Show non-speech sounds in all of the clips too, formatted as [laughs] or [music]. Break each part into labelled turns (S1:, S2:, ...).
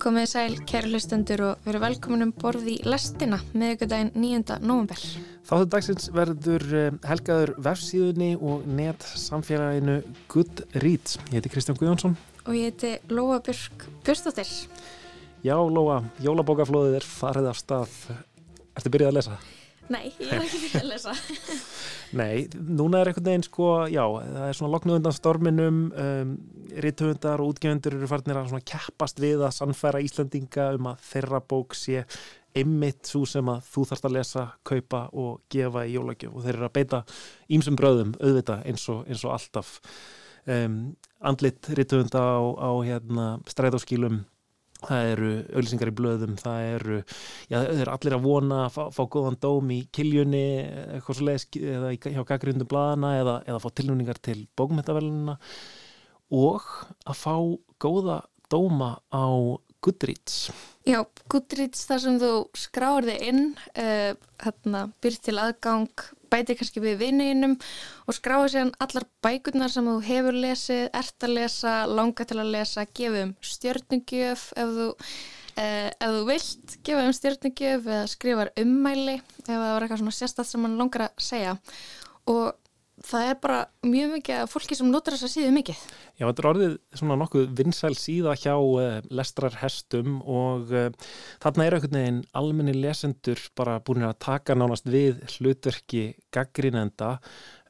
S1: Komið sæl, kæri hlustendur og veru velkominum borði í lestina með ykkur daginn 9. november.
S2: Þáttu dagsins verður eh, helgaður vefsíðunni og net samfélaginu Goodreads. Ég heiti Kristján Guðjónsson.
S1: Og ég heiti Lóa Björk Björnstóttir.
S2: Já, Lóa, jólabókaflóðið er farið af stað. Ertu byrjað að lesa?
S1: Nei, ég er ekki byrjað að lesa. [laughs]
S2: Nei, núna er einhvern veginn sko, já, það er svona loknu undan storminum, um, rittöfundar og útgefendur eru farnir að svona keppast við að sannfæra Íslandinga um að þeirra bók sé einmitt svo sem að þú þarfst að lesa, kaupa og gefa í jólagjöf og þeir eru að beita ímsum bröðum auðvita eins og, eins og alltaf um, andlit rittöfunda á, á hérna, stræðáskílum það eru auðlýsingar í blöðum það eru, já það eru allir að vona að fá, fá góðan dóm í kiljunni eitthvað svo leiðis eða hjá gaggrundu bladana eða, eða fá tilnúningar til bókmyndavelunina og að fá góða dóma á Goodreads.
S1: Já, Goodreads þar sem þú skráir þig inn uh, hérna, byrð til aðgang bæti kannski við vinninum og skráir sér allar bækurnar sem þú hefur lesið, ert að lesa langa til að lesa, gefum stjörnugjöf ef þú uh, ef þú vilt, gefum stjörnugjöf eða skrifar ummæli ef það var eitthvað svona sérstætt sem mann langar að segja. Og það er bara mjög mikið fólki sem notur þess að síðu mikið.
S2: Já, þetta er orðið svona nokkuð vinsæl síða hjá uh, lestrarhestum og uh, þarna er einhvern veginn almenni lesendur bara búin að taka nánast við hlutverki gaggrínenda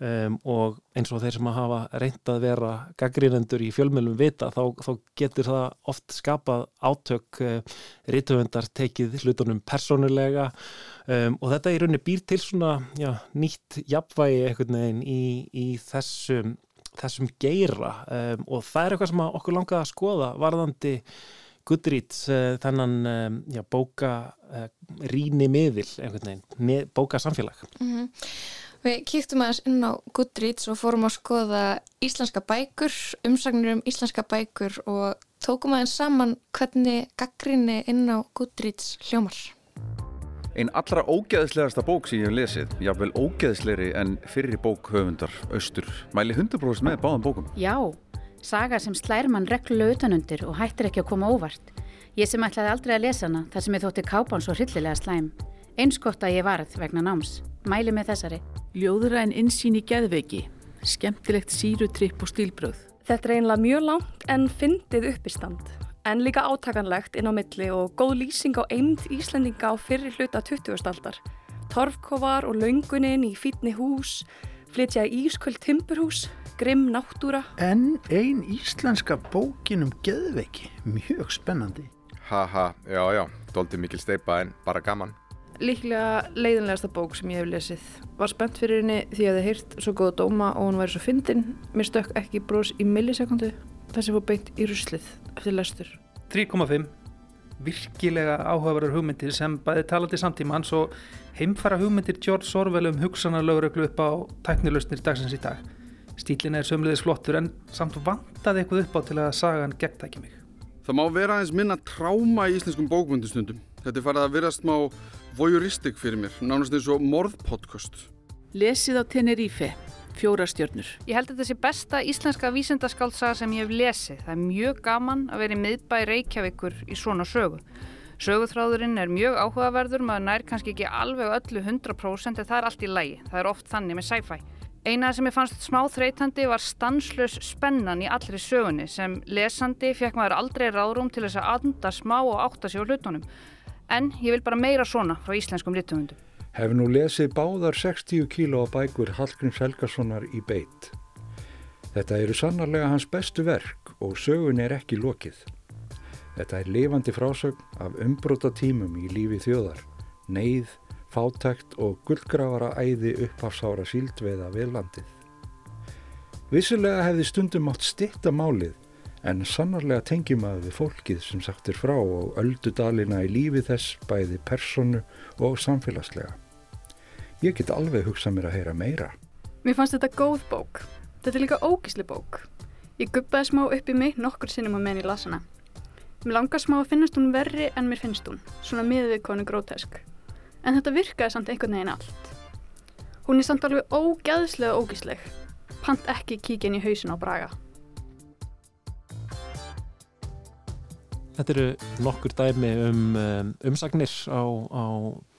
S2: um, og eins og þeir sem að hafa reynd að vera gaggrínendur í fjölmjölum vita þá, þá getur það oft skapað átök uh, rítöfundar tekið hlutunum persónulega. Um, og þetta í rauninni býr til svona já, nýtt jafnvægi einhvern veginn í, í þessum, þessum geira. Um, og það er eitthvað sem okkur langaði að skoða varðandi Goodreads, uh, þennan um, já, bóka uh, ríni miðil einhvern veginn, bóka samfélag
S1: mm -hmm. Við kýktum aðeins inn á Goodreads og fórum að skoða íslenska bækur, umsagnir um íslenska bækur og tókum aðeins saman hvernig gaggrinni inn á Goodreads hljómar.
S3: Einn allra ógeðslegasta bók sem ég hef lesið, jáfnveil ógeðslegri en fyrir bók höfundar Östur. Mæli 100% með báðan bókum.
S4: Já, saga sem slær mann reglulega utanundir og hættir ekki að koma óvart. Ég sem ætlaði aldrei að lesa hana þar sem ég þótti kápan svo hryllilega slæm. Einskott að ég varð vegna náms. Mæli með þessari.
S5: Ljóðuræn insýn í geðveiki. Skemmtilegt sírutripp og stílbröð.
S6: Þetta er einlega mjög langt en fyndið uppistand. En líka átakanlegt inn á milli og góð lýsing á eimð Íslendinga á fyrri hluta 20. aldar. Torfkofar og laungunin í fítni hús, flytja í ísköld timburhús, grimm náttúra.
S7: En ein íslenska bókin um geðveiki. Mjög spennandi.
S8: Haha, já já, doldi mikil steipa en bara gaman
S9: líklega leiðinlegasta bók sem ég hef lesið. Var spennt fyrir henni því að það heirt svo góða dóma og hún væri svo fyndin. Mér stökk ekki brós í millisekundu þar sem fór beint í ruslið eftir lestur.
S10: 3,5 virkilega áhugaverður hugmyndir sem bæði talandi samtímans og heimfara hugmyndir George Orwell um hugsanarlaugreglu upp á tæknilausnir dagsins í dag. Stílin er sömliðis flottur en samt vantaði eitthvað upp á til að sagan gegntæki mig.
S11: Það má vera aðeins minna tráma í íslenskum bókmyndustundum. Þetta er farið að vera smá voyeuristik fyrir mér, nánast eins og morðpodcast.
S5: Lesið á Tenerife, fjórastjörnur.
S12: Ég held að þetta sé besta íslenska vísendaskáltsaga sem ég hef lesið. Það er mjög gaman að vera í miðbæ Reykjavíkur í svona sögu. Söguþráðurinn er mjög áhugaverður, maður nær kannski ekki alveg öllu 100% en það er allt í lægi. Það er oft þannig með sci-fi. Einað sem ég fannst smá þreytandi var stanslös spennan í allri sögunni sem lesandi fekk maður aldrei ráðrúm til þess að anda smá og átta sig á hlutunum en ég vil bara meira svona frá íslenskum rittumundum.
S13: Hef nú lesið báðar 60 kíló á bækur Hallgríms Helgasonar í beitt. Þetta eru sannarlega hans bestu verk og sögun er ekki lokið. Þetta er lifandi frásögn af umbróta tímum í lífi þjóðar, neyð, fátækt og gullgrafara æði upphására síldveiða við landið. Vissilega hefði stundum átt stitta málið en sannarlega tengjum að við fólkið sem sagt er frá og öldu dalina í lífi þess bæði personu og samfélagslega. Ég get alveg hugsað mér að heyra meira.
S6: Mér fannst þetta góð bók. Þetta er líka ógísli bók. Ég guppaði smá upp í mig nokkur sinnum að menn í lasana. Mér langar smá að finnast hún verri en mér finnst hún, svona miðviðkonu grótesk. En þetta virkaði samt einhvern veginn allt. Hún er samt alveg ógæðslega ógísleg. Pant ekki kíkja inn í hausin á Braga.
S2: Þetta eru nokkur dæmi um, um umsagnir á, á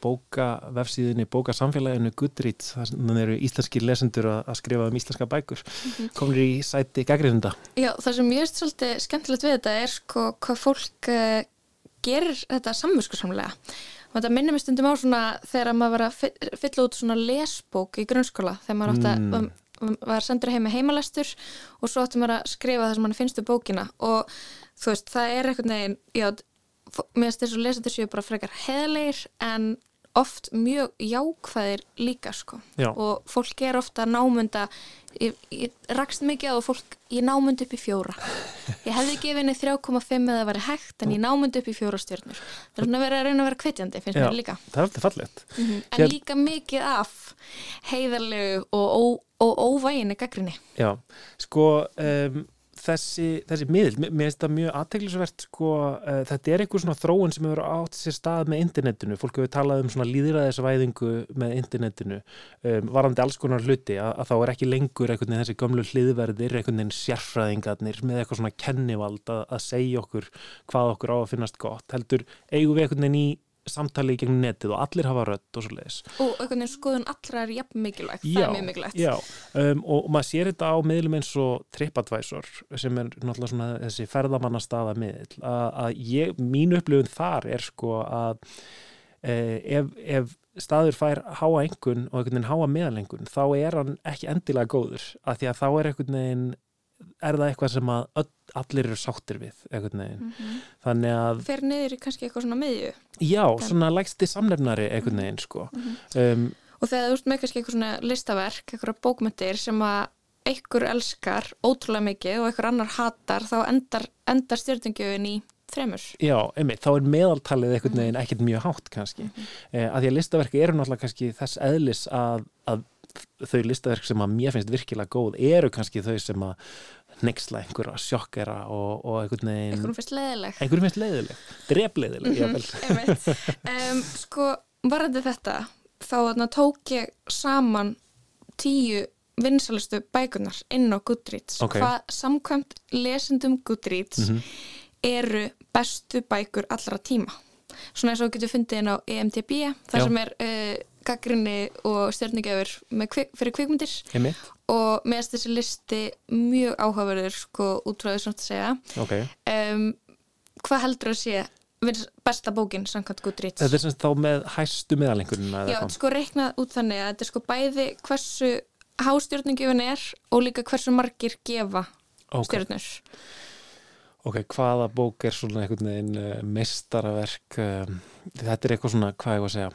S2: bóka vefsíðinni, bóka samfélaginu Goodreads, þannig eru íslenski lesendur að, að skrifa um íslenska bækur. Mm -hmm. komir í sæti gaggrinda
S1: Já, það sem ég veist svolítið skemmtilegt við þetta er sko hvað fólk uh, gerir þetta samvöskusamlega og þetta minnum við stundum á svona þegar maður var að fylla út svona lesbók í grunnskóla þegar maður átt að mm. var sendur heim með heimalestur og svo áttum maður að skrifa það sem mann finnst um bókina. Og þú veist, það er eitthvað neginn, já, mér finnst þess að lesendur séu bara frekar heðleir en oft mjög jákvæðir líka sko.
S2: Já.
S1: og fólk er ofta námunda ég, ég rakst mikið á fólk ég námund upp í fjóra. Ég hefði gefið henni 3,5 eða væri hægt en ég námund upp í fjóra stjórnur það er svona að vera að reyna að vera kvittjandi finnst mér líka.
S2: það er alltaf fallet
S1: mm -hmm. en Hér... líka mikið af heiðarlegu og, og óvæginni gaggrinni
S2: Já, sko um, þessi, þessi miðl, mér finnst það mjög aðteglisvert sko, uh, þetta er einhver svona þróun sem hefur átt sér stað með internetinu, fólk hefur talað um svona líðræðisvæðingu með internetinu um, varandi alls konar hluti að, að þá er ekki lengur einhvern veginn þessi gömlu hliðverðir einhvern veginn sérfræðingarnir með eitthvað svona kennivald að, að segja okkur hvað okkur á að finnast gott, heldur eigum við einhvern veginn í samtali í gegnum netið og allir hafa rött og svo leiðis.
S1: Og einhvern veginn skoðun allra er jafn mikilvægt, já, það er mjög mikilvægt.
S2: Já, um, og maður sér þetta á miðlum eins og TripAdvisor sem er náttúrulega svona þessi ferðamannastafa miðl, að ég, mín upplifun þar er sko að eh, ef, ef staður fær háa engun og einhvern veginn háa meðalengun, þá er hann ekki endilega góður, af því að þá er einhvern veginn er það eitthvað sem að öll, allir eru sáttir við eitthvað neginn mm -hmm. þannig að
S1: fer niður í kannski eitthvað svona meðju
S2: já, Þann... svona lægsti samnefnari eitthvað neginn sko mm -hmm. um,
S1: og þegar þú ert með kannski eitthvað svona listaverk eitthvað bókmyndir sem að einhver elskar ótrúlega mikið og einhver annar hatar þá endar, endar stjórningjöfin í þremur.
S2: Já, einmitt, þá er meðaltalið eitthvað neginn ekkert mjög hátt kannski, mm -hmm. eh, að því að listaverki eru náttúrulega kannski þess eðlis að, að þau listaverk sem að mér finnst virkilega góð eru kannski þau sem að nexla einhverja sjokkera og, og einhvern veginn
S1: einhvern finnst leiðileg
S2: einhvern finnst leiðileg, drefleiðileg mm
S1: -hmm, um, sko, varðið þetta þá tók ég saman tíu vinsalustu bækunar inn á Goodreads
S2: okay.
S1: hvað samkvæmt lesendum Goodreads mm -hmm. eru bestu bækur allra tíma svona eins og getur fundið inn á EMTB þar Já. sem er uh, gaggrinni og stjórningjafur kvik, fyrir kvikmyndir
S2: Einmitt.
S1: og meðast þessi listi mjög áhugaverður sko útráðið svona að segja
S2: okay.
S1: um, hvað heldur að sé besta bókin samkvæmt Goodreads
S2: Þetta er semst þá með hæstu meðalengurinn
S1: Já, sko reiknað út þannig að þetta er sko bæði hversu hástjórningjafun er og líka hversu margir gefa okay. stjórnur
S2: Ok, hvaða bók er svona einhvern veginn uh, mistaraverk uh, þetta er eitthvað svona, hvað ég var að segja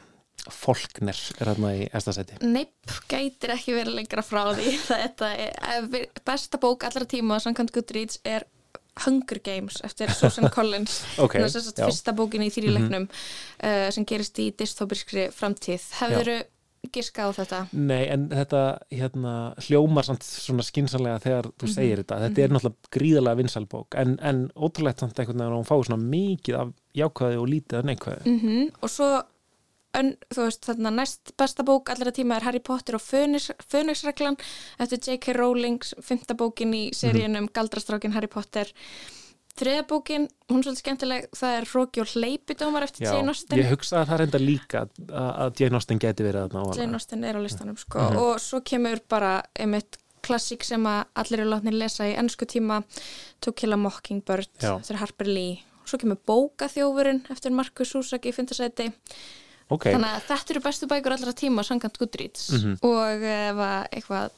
S2: Folkner er hérna í estasæti
S1: Neip, gætir ekki verið lengra frá því [laughs] þetta er besta bók allra tíma samkvæmt Goodreads er Hunger Games eftir Susan [laughs] Collins
S2: okay,
S1: þess að fyrsta bókin í þýrilegnum mm -hmm. uh, sem gerist í dystopískri framtíð hefur giska á þetta?
S2: Nei, en þetta hérna, hljómar svona skinsanlega þegar þú mhm, segir mm -hmm. þetta. Þetta er náttúrulega gríðalega vinsalbók, en, en ótrúlegt samt einhvern veginn að hún fái svona mikið af jákvæði og lítið af neikvæði.
S1: Mm -hmm. Og svo, ön, veist, þarna næst besta bók allra tíma er Harry Potter og Fönixreglan eftir J.K. Rowling, fymta bókin í seríunum mhm. Galdrastrákin Harry Potter Þriðabókin, hún er svolítið skemmtileg, það er Róki og Hleypidómar eftir Jane Austen.
S2: Ég hugsa að það er enda líka að Jane Austen geti verið að ná
S1: að Jane Austen er á listanum sko mm -hmm. og svo kemur bara einmitt klassík sem að allir eru látnið lesa í ennsku tíma To Kill a Mockingbird
S2: Já.
S1: eftir Harper Lee. Svo kemur Bókaþjófurinn eftir Markus Súsak í fyndasæti.
S2: Okay.
S1: Þannig að þetta eru bestu bækur allra tíma sangant Goodreads mm -hmm. og ef eitthvað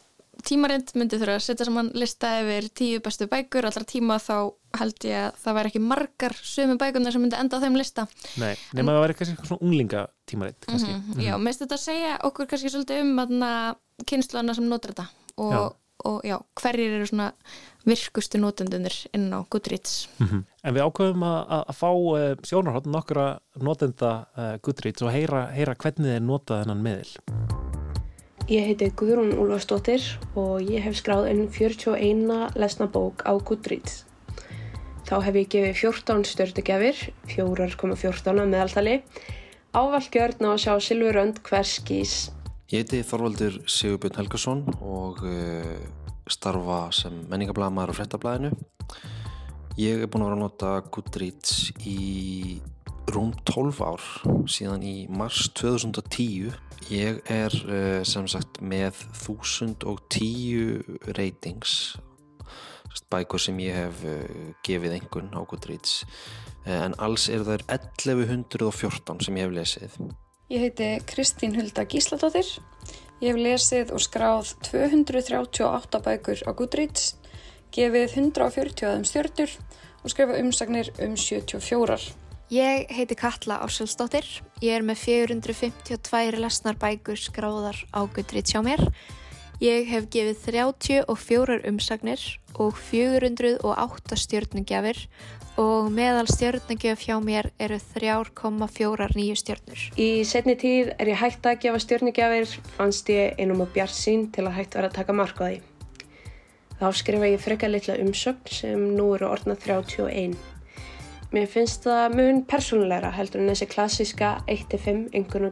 S1: tímarind myndi þurfa að setja saman lista yfir tíu bestu bækur allra tíma þá held ég að það væri ekki margar sömu bækunar sem myndi enda á þeim lista
S2: Nei, nema það væri kannski svona unglinga tímarind mm
S1: -hmm, mm -hmm. Já, minnst þetta að segja okkur kannski svolítið um kynnsluna sem notur þetta og já. Og já, hverjir eru svona virkustu notendunir inn á Goodreads
S2: mm -hmm. En við ákveðum að, að fá uh, sjónarhótt nokkura notenda uh, Goodreads og heyra, heyra hvernig þeir nota þennan miðil
S14: Ég heiti Guðrún Úlfarsdóttir og ég hef skráð inn 41 lesna bók á Goodreads. Þá hef ég gefið 14 stjórnugjafir, 4,14 að meðaltali, ávalgjörn á að sjá Silvurönd hverskís.
S15: Ég heiti Þorvaldur Sigurbjörn Helgarsson og uh, starfa sem menningablaðamæður á frettablaðinu. Ég er búin að vera að nota Goodreads í rúm 12 ár síðan í mars 2010 ég er uh, sem sagt með 1010 ratings bækur sem ég hef uh, gefið engun á Goodreads. En alls er það 1114 sem ég hef lesið
S16: Ég heiti Kristín Hulda Gísladóttir ég hef lesið og skráð 238 bækur á Goodreads gefið 140 aðeim stjórnur og skrifa umsagnir um 74.
S17: Ég heiti Katla Ársælsdóttir. Ég er með 452 lesnar bækur skráðar á Goodreads hjá mér. Ég hef gefið 34 umsagnir og 408 stjórnugjafir og meðal stjórnugjöf hjá mér eru 3,49 stjórnur.
S14: Í setni tíð er ég hægt að gefa stjórnugjafir, fannst ég einum á bjart sín til að hægt vera að taka marka á því. Þá skrifa ég frekar litla umsögn sem nú eru orðnað 31. Mér finnst það mun persónulegra heldur en þessi klassiska 1-5 engun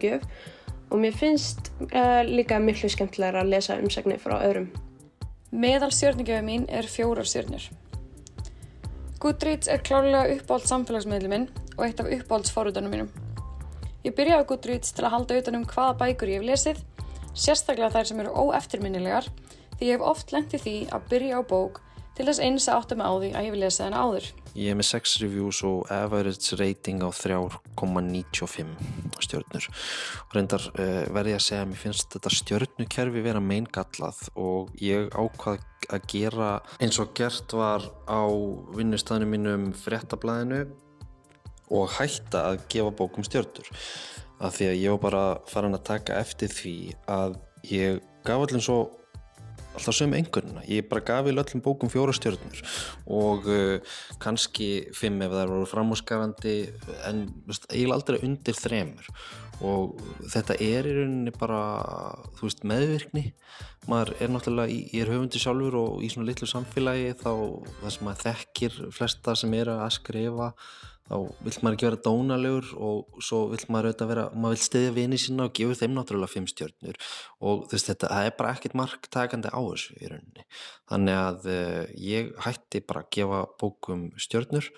S14: og mér finnst uh, líka miklu skemmtilegra að lesa umsögnir frá öðrum.
S16: Meðal stjórningjöfu mín er fjórar stjórnir. Goodreads er klárlega uppáld samfélagsmiðlum minn og eitt af uppáldsforrutunum mínum. Ég byrjaði á Goodreads til að halda utan um hvaða bækur ég hef lesið, sérstaklega þær sem eru óeftirminnilegar því ég hef oft lendið því að byrja á bók til þess eins að átta mig á því að ég vil lesa þennan áður.
S15: Ég er með 6 reviews og average rating á 3,95 stjórnur og reyndar uh, verði ég að segja að mér finnst þetta stjórnukerfi vera meingallað og ég ákvað að gera eins og gert var á vinnustæðinu mínum fréttablaðinu og hætta að gefa bókum stjórnur af því að ég var bara farin að taka eftir því að ég gaf allir svo alltaf sögum einhvern ég bara gaf í öllum bókum fjóra stjórnur og uh, kannski fimm ef það voru framhúsgafandi en eiginlega aldrei undir þremur. Og þetta er í rauninni bara veist, meðvirkni. Maður er náttúrulega, í, ég er höfundi sjálfur og í svona litlu samfélagi þá það sem maður þekkir flesta sem er að skrifa þá vill maður ekki vera dónalegur og svo vill maður auðvitað vera, maður vill stiðja vini sína og gefa þeim náttúrulega fimm stjórnur og þú veist þetta, það er bara ekkert marktakandi á þessu í rauninni. Þannig að uh, ég hætti bara að gefa bókum stjórnur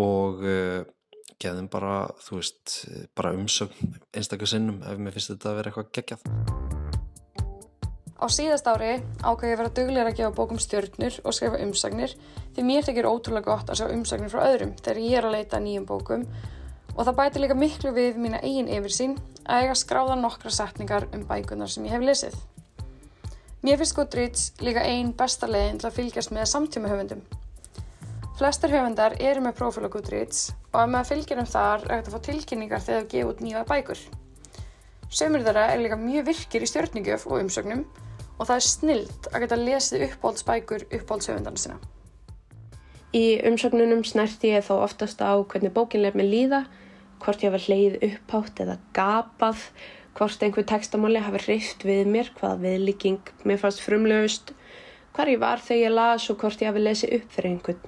S15: og uh, geðum bara, þú veist, bara umsögn einstaklega sinnum ef mér finnst þetta að vera eitthvað geggjað
S16: Á síðast ári ákvæði ég að vera duglegar að gefa bókum stjörnur og skrifa umsagnir því mér tekir ótrúlega gott að sjá umsagnir frá öðrum þegar ég er að leita nýjum bókum og það bæti líka miklu við mína eigin yfirsýn að ég að skráða nokkra setningar um bækunar sem ég hef lesið. Mér finnst Goodreads líka einn besta leginn til að fylgjast með samtíma höfundum. Flestir höfundar eru með profil á Goodreads og að maður fylgjum þar er hægt að fá tilkynningar þegar það gefa út nýja bækur. Sömur þeirra er líka mjög virkir í stjórningjöf og umsögnum og það er snild að geta lesið uppbóldsbækur uppbóldsöfundarna sína.
S14: Í umsögnunum snerti ég þó oftast á hvernig bókin lef með líða, hvort ég var hleyið upphátt eða gapað, hvort einhver textamáli hafi hreift við mér, hvaða viðlíking mér fannst frumlegust, hvar ég var þegar ég las og hvort ég hafi lesið upp fyrir einhvern,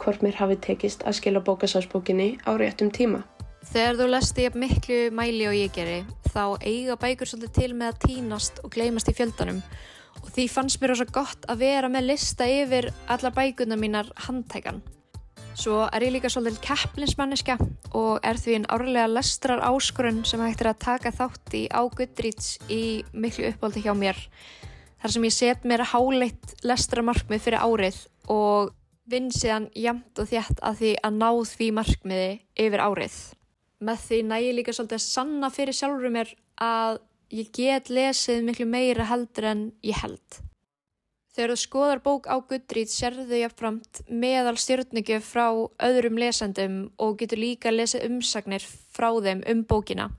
S14: hvort mér hafi tekist að skila bókasásbókinni á réttum tíma.
S17: Þegar þú lesti ég miklu mæli og ég geri þá eiga bækur svolítið til með að týnast og gleymast í fjöldanum og því fannst mér ósað gott að vera með lista yfir alla bækurna mínar handtækan. Svo er ég líka svolítið kepplinsmanniska og er því en árlega lestrar áskorun sem hægt er að taka þátt í á Goodreads í miklu uppáldi hjá mér. Þar sem ég set mér háleitt lestramarkmið fyrir árið og vinn síðan jamt og þjætt að því að ná því markmiði yfir árið með því nægi líka svolítið að sanna fyrir sjálfur mér að ég get lesið miklu meira heldur en ég held. Þegar þú skoðar bók á Goodreads sérðu ég framt meðal stjórnugjöf frá öðrum lesendum og getur líka lesið umsagnir frá þeim um bókina.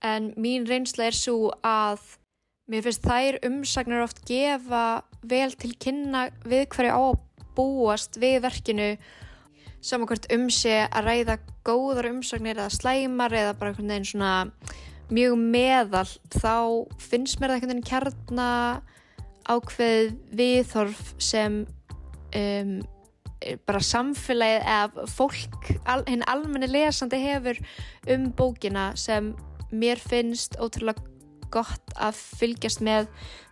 S17: En mín reynsla er svo að mér finnst þær umsagnir oft gefa vel til kynna við hverju á að búast við verkinu samankvæmt um sig að ræða góðar umsagnir eða slæmar eða bara einhvern veginn svona mjög meðal þá finnst mér það einhvern veginn kjarna ákveð viðhorf sem um, bara samfélagið eða fólk, al, hinn almenni lesandi hefur um bókina sem mér finnst ótrúlega gott að fylgjast með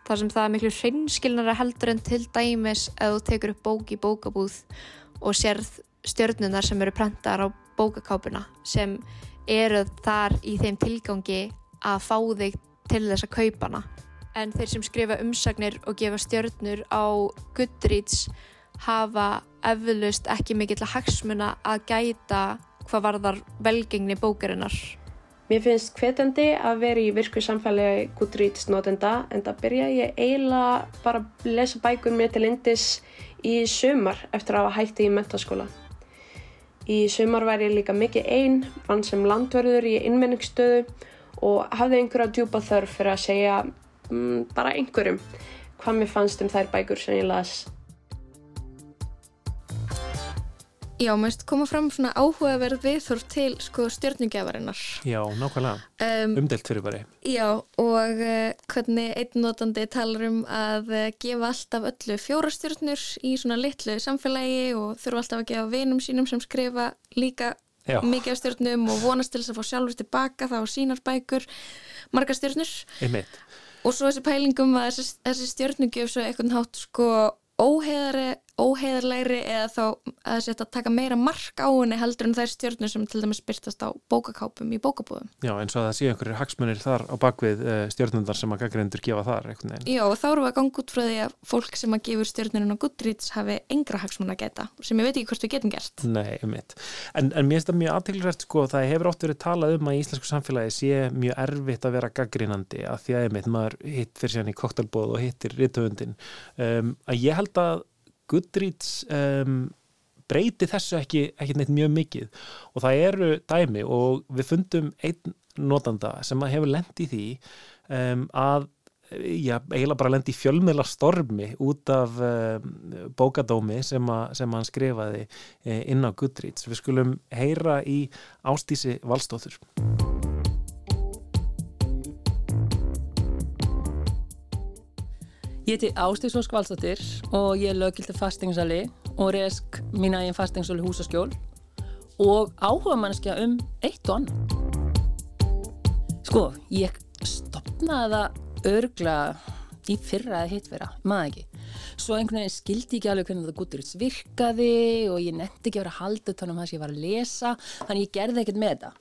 S17: þar sem það er miklu hreinskilnara heldur en til dæmis að þú tekur upp bók í bókabúð og sérð stjörnunar sem eru prentar á bókakápuna sem eru þar í þeim tilgangi að fá þig til þess að kaupa hana. En þeir sem skrifa umsagnir og gefa stjörnur á Goodreads hafa eflust ekki mikill að hagsmuna að gæta hvað varðar velgengni bókarinnar.
S14: Mér finnst hvetjandi að vera í virku samfélagi Goodreads notenda en það byrja ég eiginlega bara að lesa bækur mér til indis í sumar eftir að hafa hætti í mentaskóla. Í sumar var ég líka mikið einn, vann sem landverður í innmenningsstöðu og hafði einhverja djúpa þörf fyrir að segja mm, bara einhverjum hvað mér fannst um þær bækur sem ég las.
S1: Já, mest koma fram svona áhugaverð viðþórf til sko stjórningjafarinnar.
S2: Já, nákvæmlega.
S1: Um,
S2: Umdelt fyrir bara.
S1: Já, og uh, hvernig einn notandi talar um að uh, gefa alltaf öllu fjórastjórnur í svona litlu samfélagi og þurfa alltaf að gefa vinum sínum sem skrifa líka Já. mikið af stjórnum og vonast til þess að fá sjálfur tilbaka þá sínar bækur, marga stjórnur.
S2: Einmitt.
S1: Og svo þessi pælingum að þessi, þessi stjórnugjöf svo eitthvað hátt sko óheðari óheðarlegri eða þá að þetta taka meira mark á henni heldur en þær stjórnur sem til dæmis byrtast á bókakápum í bókabúðum.
S2: Já, eins og það sé einhverjir hagsmunir þar á bakvið uh, stjórnundar sem að gaggreindur gefa þar.
S1: Já, og þá eru við að ganga út frá því að fólk sem að gefur stjórnurinn á Goodreads hafi engra hagsmun að geta sem ég veit ekki hvort við getum gert.
S2: Nei, um mitt. En, en mér finnst það mjög aðtilsvært sko, það hefur ótt verið talað um að í íslensku samfélagi sé mjög erfitt að vera gaggrínandi að því að. Um, að ég held að Goodreads um, breyti þessu ekki, ekki neitt mjög mikið og það eru dæmi og við fundum einn notanda sem hefur lendið í því um, að já, eiginlega bara lendi í fjölmiðla stormi út af um, bókadómi sem, a, sem hann skrifaði e, inn á Goodreads. Við skulum heyra í Ástísi Valstóþur.
S18: Ég heiti Ástíks Ósk Valstóttir og ég er löggilt af fastengsali og resk mín aðeins fastengsali húsaskjól og áhuga mannskja um eitt og annan. Sko, ég stopnaði það örgla í fyrra eða hitt vera, maður ekki. Svo einhvern veginn skildi ekki alveg hvernig það Goodreads virkaði og ég netti ekki að vera að halda þannig um það sem ég var að lesa, þannig ég gerði ekkert með þetta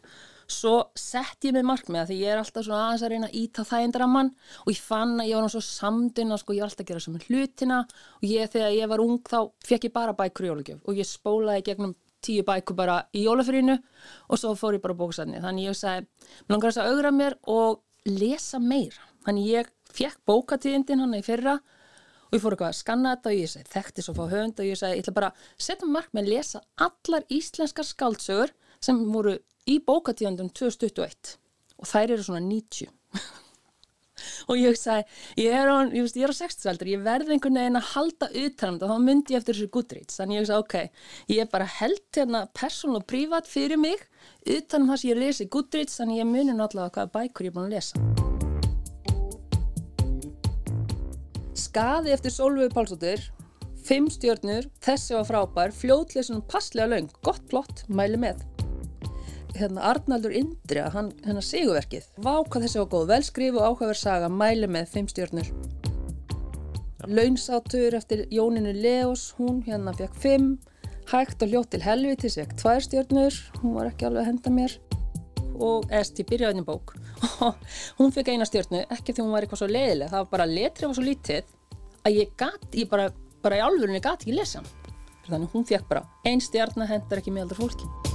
S18: svo sett ég mig markmiða því ég er alltaf svona aðeins að reyna að íta þægindraman og ég fann að ég var svo samdun að sko ég var alltaf að gera sem hlutina og ég þegar ég var ung þá fekk ég bara bækur í jólugjöf og ég spólaði gegnum tíu bækur bara í jólafrýnu og svo fór ég bara bóksætni þannig ég sagði, mér langar þess að augra mér og lesa meira. Þannig ég fekk bókatíðindin hann í fyrra og ég fór eitthvað að skanna þetta og ég segi þekkti svo fá höfund og ég segi ég ætla bara að setja mark með að lesa allar íslenskar skáldsögur sem voru í bókatíðandum 2021 og þær eru svona 90 [laughs] og ég sagði ég er á, á 60 aldur ég verði einhvern veginn að halda utanum og þá myndi ég eftir þessu Goodreads. Þannig ég sagði ok, ég er bara held hérna persón og prívat fyrir mig utanum það sem ég lesi Goodreads þannig ég muni náttúrulega hvaða bækur ég er búin að lesa. Skaði eftir Solveig Pálsóttir Fimm stjórnur, þessi var frábær, fljóðleysunum passlega laung, gott plott, mæli með hérna Arnaldur Indriða, hann hérna sigurverkið. Vá hvað þessi var góð, velskrifu og áhugaverð saga, mæli með fimm stjórnur. Launsátur eftir Jóninu Leos, hún hérna fekk fimm. Hægt og hljótt til helvitis fekk tvær stjórnur, hún var ekki alveg að henda mér. Og eðst í byrjaðinni bók. [laughs] hún fekk eina stjórnu, ekki því hún var eitthvað svo leiðileg, það var bara letrið var svo lítið að ég gæti, ég bara, bara í alvörunni gæti ekki lesa. Þannig hún fekk bara einn stjórna hendar ekki með aldrei fólki.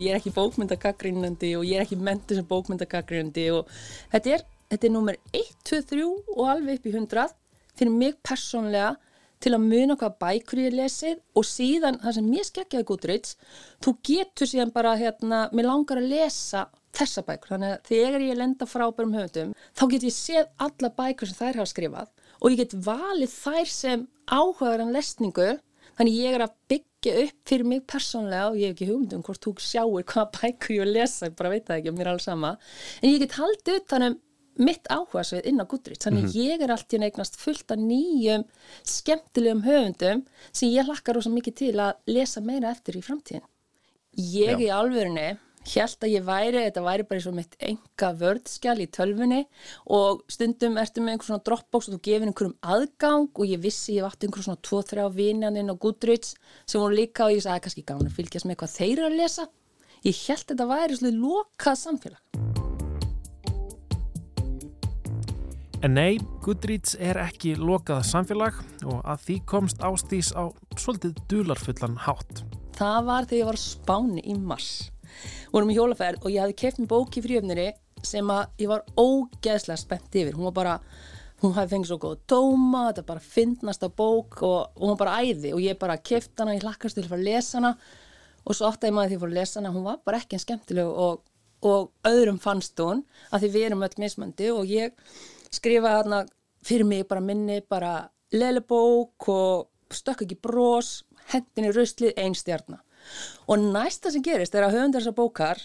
S18: Ég er ekki bókmyndagagrínandi og ég er ekki mentur sem bókmyndagagrínandi og þetta er, þetta er nummer 1, 2, 3 og alveg upp í 100 fyrir mig personlega til að muna hvað bækur ég lesið og síðan það sem mér skekkjaði Goodreads þú getur síðan bara hérna, mér langar að lesa þessa bækur. Þannig að þegar ég lenda frábærum höfundum þá get ég séð alla bækur sem þær hafa skrifað og ég get valið þær sem áhugaðan lesningu þannig ég er að byggja upp fyrir mig persónlega og ég hef ekki hugmyndum hvort þú sjáur hvaða bækur ég lesa, ég bara veit það ekki mér er alls sama, en ég get haldið upp þannig mitt áhugasvið inn á Goodreads þannig mm -hmm. ég er allt í neiknast fullt af nýjum skemmtilegum höfundum sem ég hlakkar ósað mikið til að lesa meira eftir í framtíðin ég Já. í alvörunni Hjælt að ég væri, þetta væri bara eins og mitt enga vördskjál í tölfunni og stundum ertu með einhver svona dropbox og þú gefur einhverjum aðgang og ég vissi ég vart einhver svona 2-3 vinjaninn og Goodreads sem voru líka og ég sagði kannski gáðan að fylgjast með hvað þeir eru að lesa. Ég hjælt að þetta væri svona lokað samfélag.
S2: En nei, Goodreads er ekki lokað samfélag og að því komst ástís á svolítið dularfullan hátt.
S18: Það var þegar ég var Spáni í mars. Vorum í hjólaferð og ég hafði keft mér bók í fríöfniri sem að ég var ógeðslega spennt yfir. Hún var bara, hún hafði fengið svo góð dóma, þetta bara fyndnasta bók og, og hún bara æði og ég bara keft hana, ég hlakkast til að fara að lesa hana og svo átt að ég maður því að fara að lesa hana, hún var bara ekki en skemmtileg og, og öðrum fannst hún að því við erum öll mismandi og ég skrifaði hana fyrir mig bara minni, bara lelebók og stökk ekki brós, hendin í ruslið, einstjarnar. Og næsta sem gerist er að höfundar þessar bókar,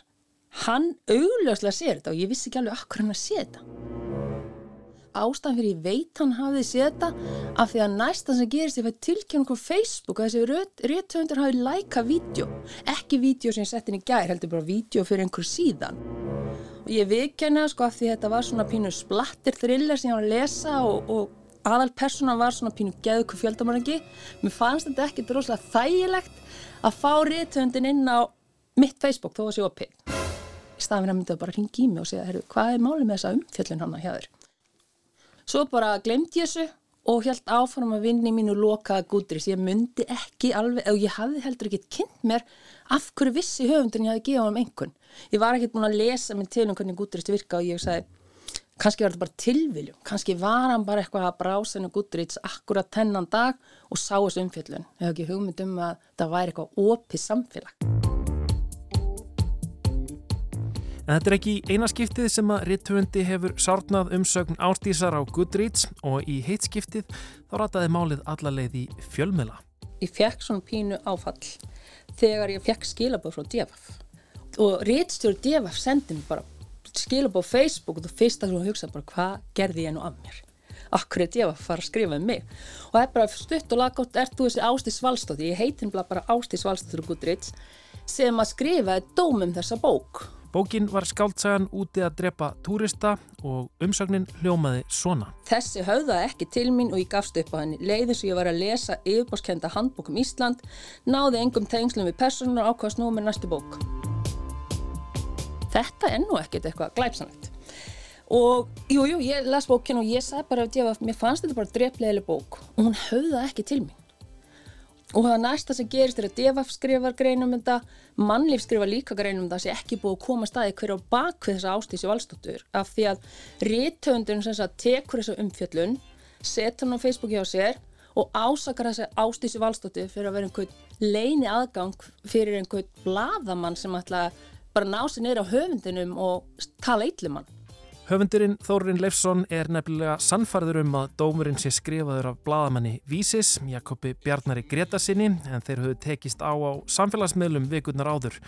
S18: hann augljóslega sér þetta og ég vissi ekki alveg akkur hann að sé þetta. Ástæðan fyrir ég veit hann hafið séð þetta af því að næsta sem gerist ég fæði tilkynna okkur Facebook að þessi réttöfundar hafið læka vídeo. Ekki vídeo sem ég sett inn í gær, heldur bara vídeo fyrir einhver síðan. Og ég viðkenna sko af því þetta var svona pínu splattir thriller sem ég var að lesa og, og aðal persónan var svona pínu geðuku fjöldamanningi. Mér fannst þetta ekki droslega þægilegt að fá réttöfundin inn á mitt Facebook þó að sé opið. Í staðan fyrir að mynda bara ringi í mig og segja, herru, hvað er málið með þessa umfjöllin hana hjá þér? Svo bara glemdi ég þessu og held áfram að vinni mínu lokaða gúdris. Ég myndi ekki alveg, og ég hafði heldur ekki kynnt mér af hverju vissi höfundin ég hafði gefað um einhvern. Ég var ekkert búin að lesa minn til um hvernig gúdris virka og ég sagði, kannski var þetta bara tilviljum, kannski var hann bara eitthvað að brása hennu gúdris akkurat tennan dag og sá þessu umfjöllun. Ég hef ekki hugmynd um að það væri eitthvað opið samfélag.
S2: En þetta er ekki eina skiptið sem að rittufundi hefur sárnað umsögn ástísar á Goodreads og í heitskiptið þá rataði málið allarleið í fjölmila.
S18: Ég fekk svona pínu áfall þegar ég fekk skilabóð frá DFF og rittstjóri DFF sendi mér bara skilabóð Facebook og þú fyrst að þú hugsa bara hvað gerði ég nú af mér. Akkur er DFF að fara að skrifa um mig og það er bara stutt og laggótt ert þú þessi Ástís Valstótti, ég heitin bara Ástís Valstóttur og Goodreads sem að skrifaði dómum þessa bók
S2: Bókin var skáldsagan úti að drepa túrista og umsagnin hljómaði svona.
S18: Þessi höfðaði ekki til mín og ég gafst upp á henni. Leiðin sem ég var að lesa yfirbórskenda handbókum Ísland náði engum tengslum við personur og ákvæmst nú með næstu bók. Þetta er nú ekkert eitthvað glæpsanlegt. Og jú, jú, ég las bókin og ég sagði bara að mér fannst þetta bara dreflegileg bók og hún höfðaði ekki til mín. Og það næsta sem gerist er að Devaf skrifar greinum um þetta, mannlíf skrifar líka greinum um þetta sem ekki búið að koma staði hverja á bakvið þessa ástísi valstóttur af því að rítöndun sem sagt tekur þessa umfjöllun, setur hann á Facebooki á sér og ásakar þessa ástísi valstóttur fyrir að vera einhvern leini aðgang fyrir einhvern bladamann sem ætla bara ná sér neyra á höfundinum og tala eitlumann.
S2: Höfundurinn Þórin Leifsson er nefnilega sannfarður um að dómurinn sé skrifaður af bladamanni Vísis, Jakobi Bjarnari Gretarsinni, en þeir höfðu tekist á á samfélagsmiðlum vikurnar áður.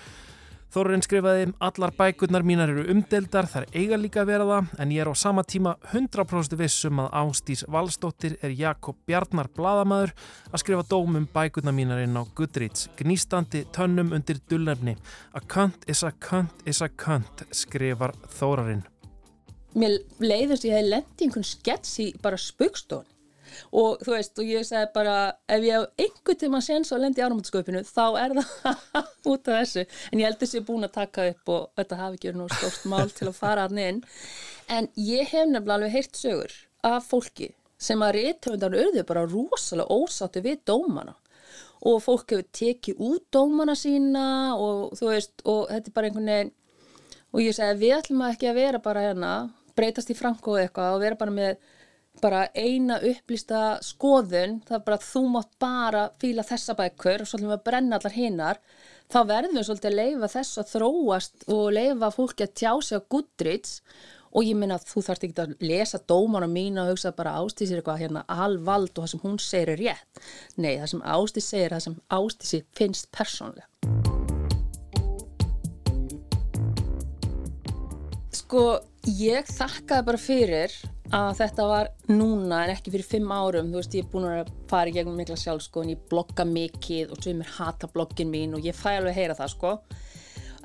S2: Þórin skrifaði, allar bækurnar mínar eru umdeldar, þar eiga líka að vera það, en ég er á sama tíma 100% vissum að Ástís Valstóttir er Jakob Bjarnar bladamæður að skrifa dómum bækurnar mínar inn á Goodreads, gnýstandi tönnum undir dullnefni. A cunt is a cunt is a cunt, skrifar Þórarinn
S18: mér leiðist ég hef lendið einhvern skets í bara spöggstón og þú veist og ég segi bara ef ég hef einhvern tíma séns að lendi í áramöndsköpinu þá er það [laughs] út af þessu. En ég held þessi búin að taka upp og þetta hafi ekki verið nú stórt mál til að fara að inn. En ég hef nefnilega alveg heyrt sögur af fólki sem að réttöfundar auðvitað bara rosalega ósáttu við dómana. Og fólk hefur tekið út dómana sína og þú veist og þetta er bara einhvern veginn og ég segi við ætlum að ekki að vera bara hérna breytast í franko eitthvað og vera bara með bara eina upplýsta skoðun, það er bara að þú mátt bara fíla þessa bækur og svolítið að brenna allar hinnar, þá verðum við svolítið að leifa þess að þróast og leifa fólki að tjá sig á Goodreads og ég minna að þú þarfst ekki að lesa dómana mín og hugsa bara ástísir eitthvað hérna alvald og það sem hún segir er rétt. Nei, það sem ástís segir það sem ástísi finnst persónlega. Sko, ég þakkaði bara fyrir að þetta var núna en ekki fyrir fimm árum, þú veist ég er búin að fara í gegnum mikla sjálf sko en ég blogga mikið og svo mér hata bloggin mín og ég fæ alveg að heyra það sko.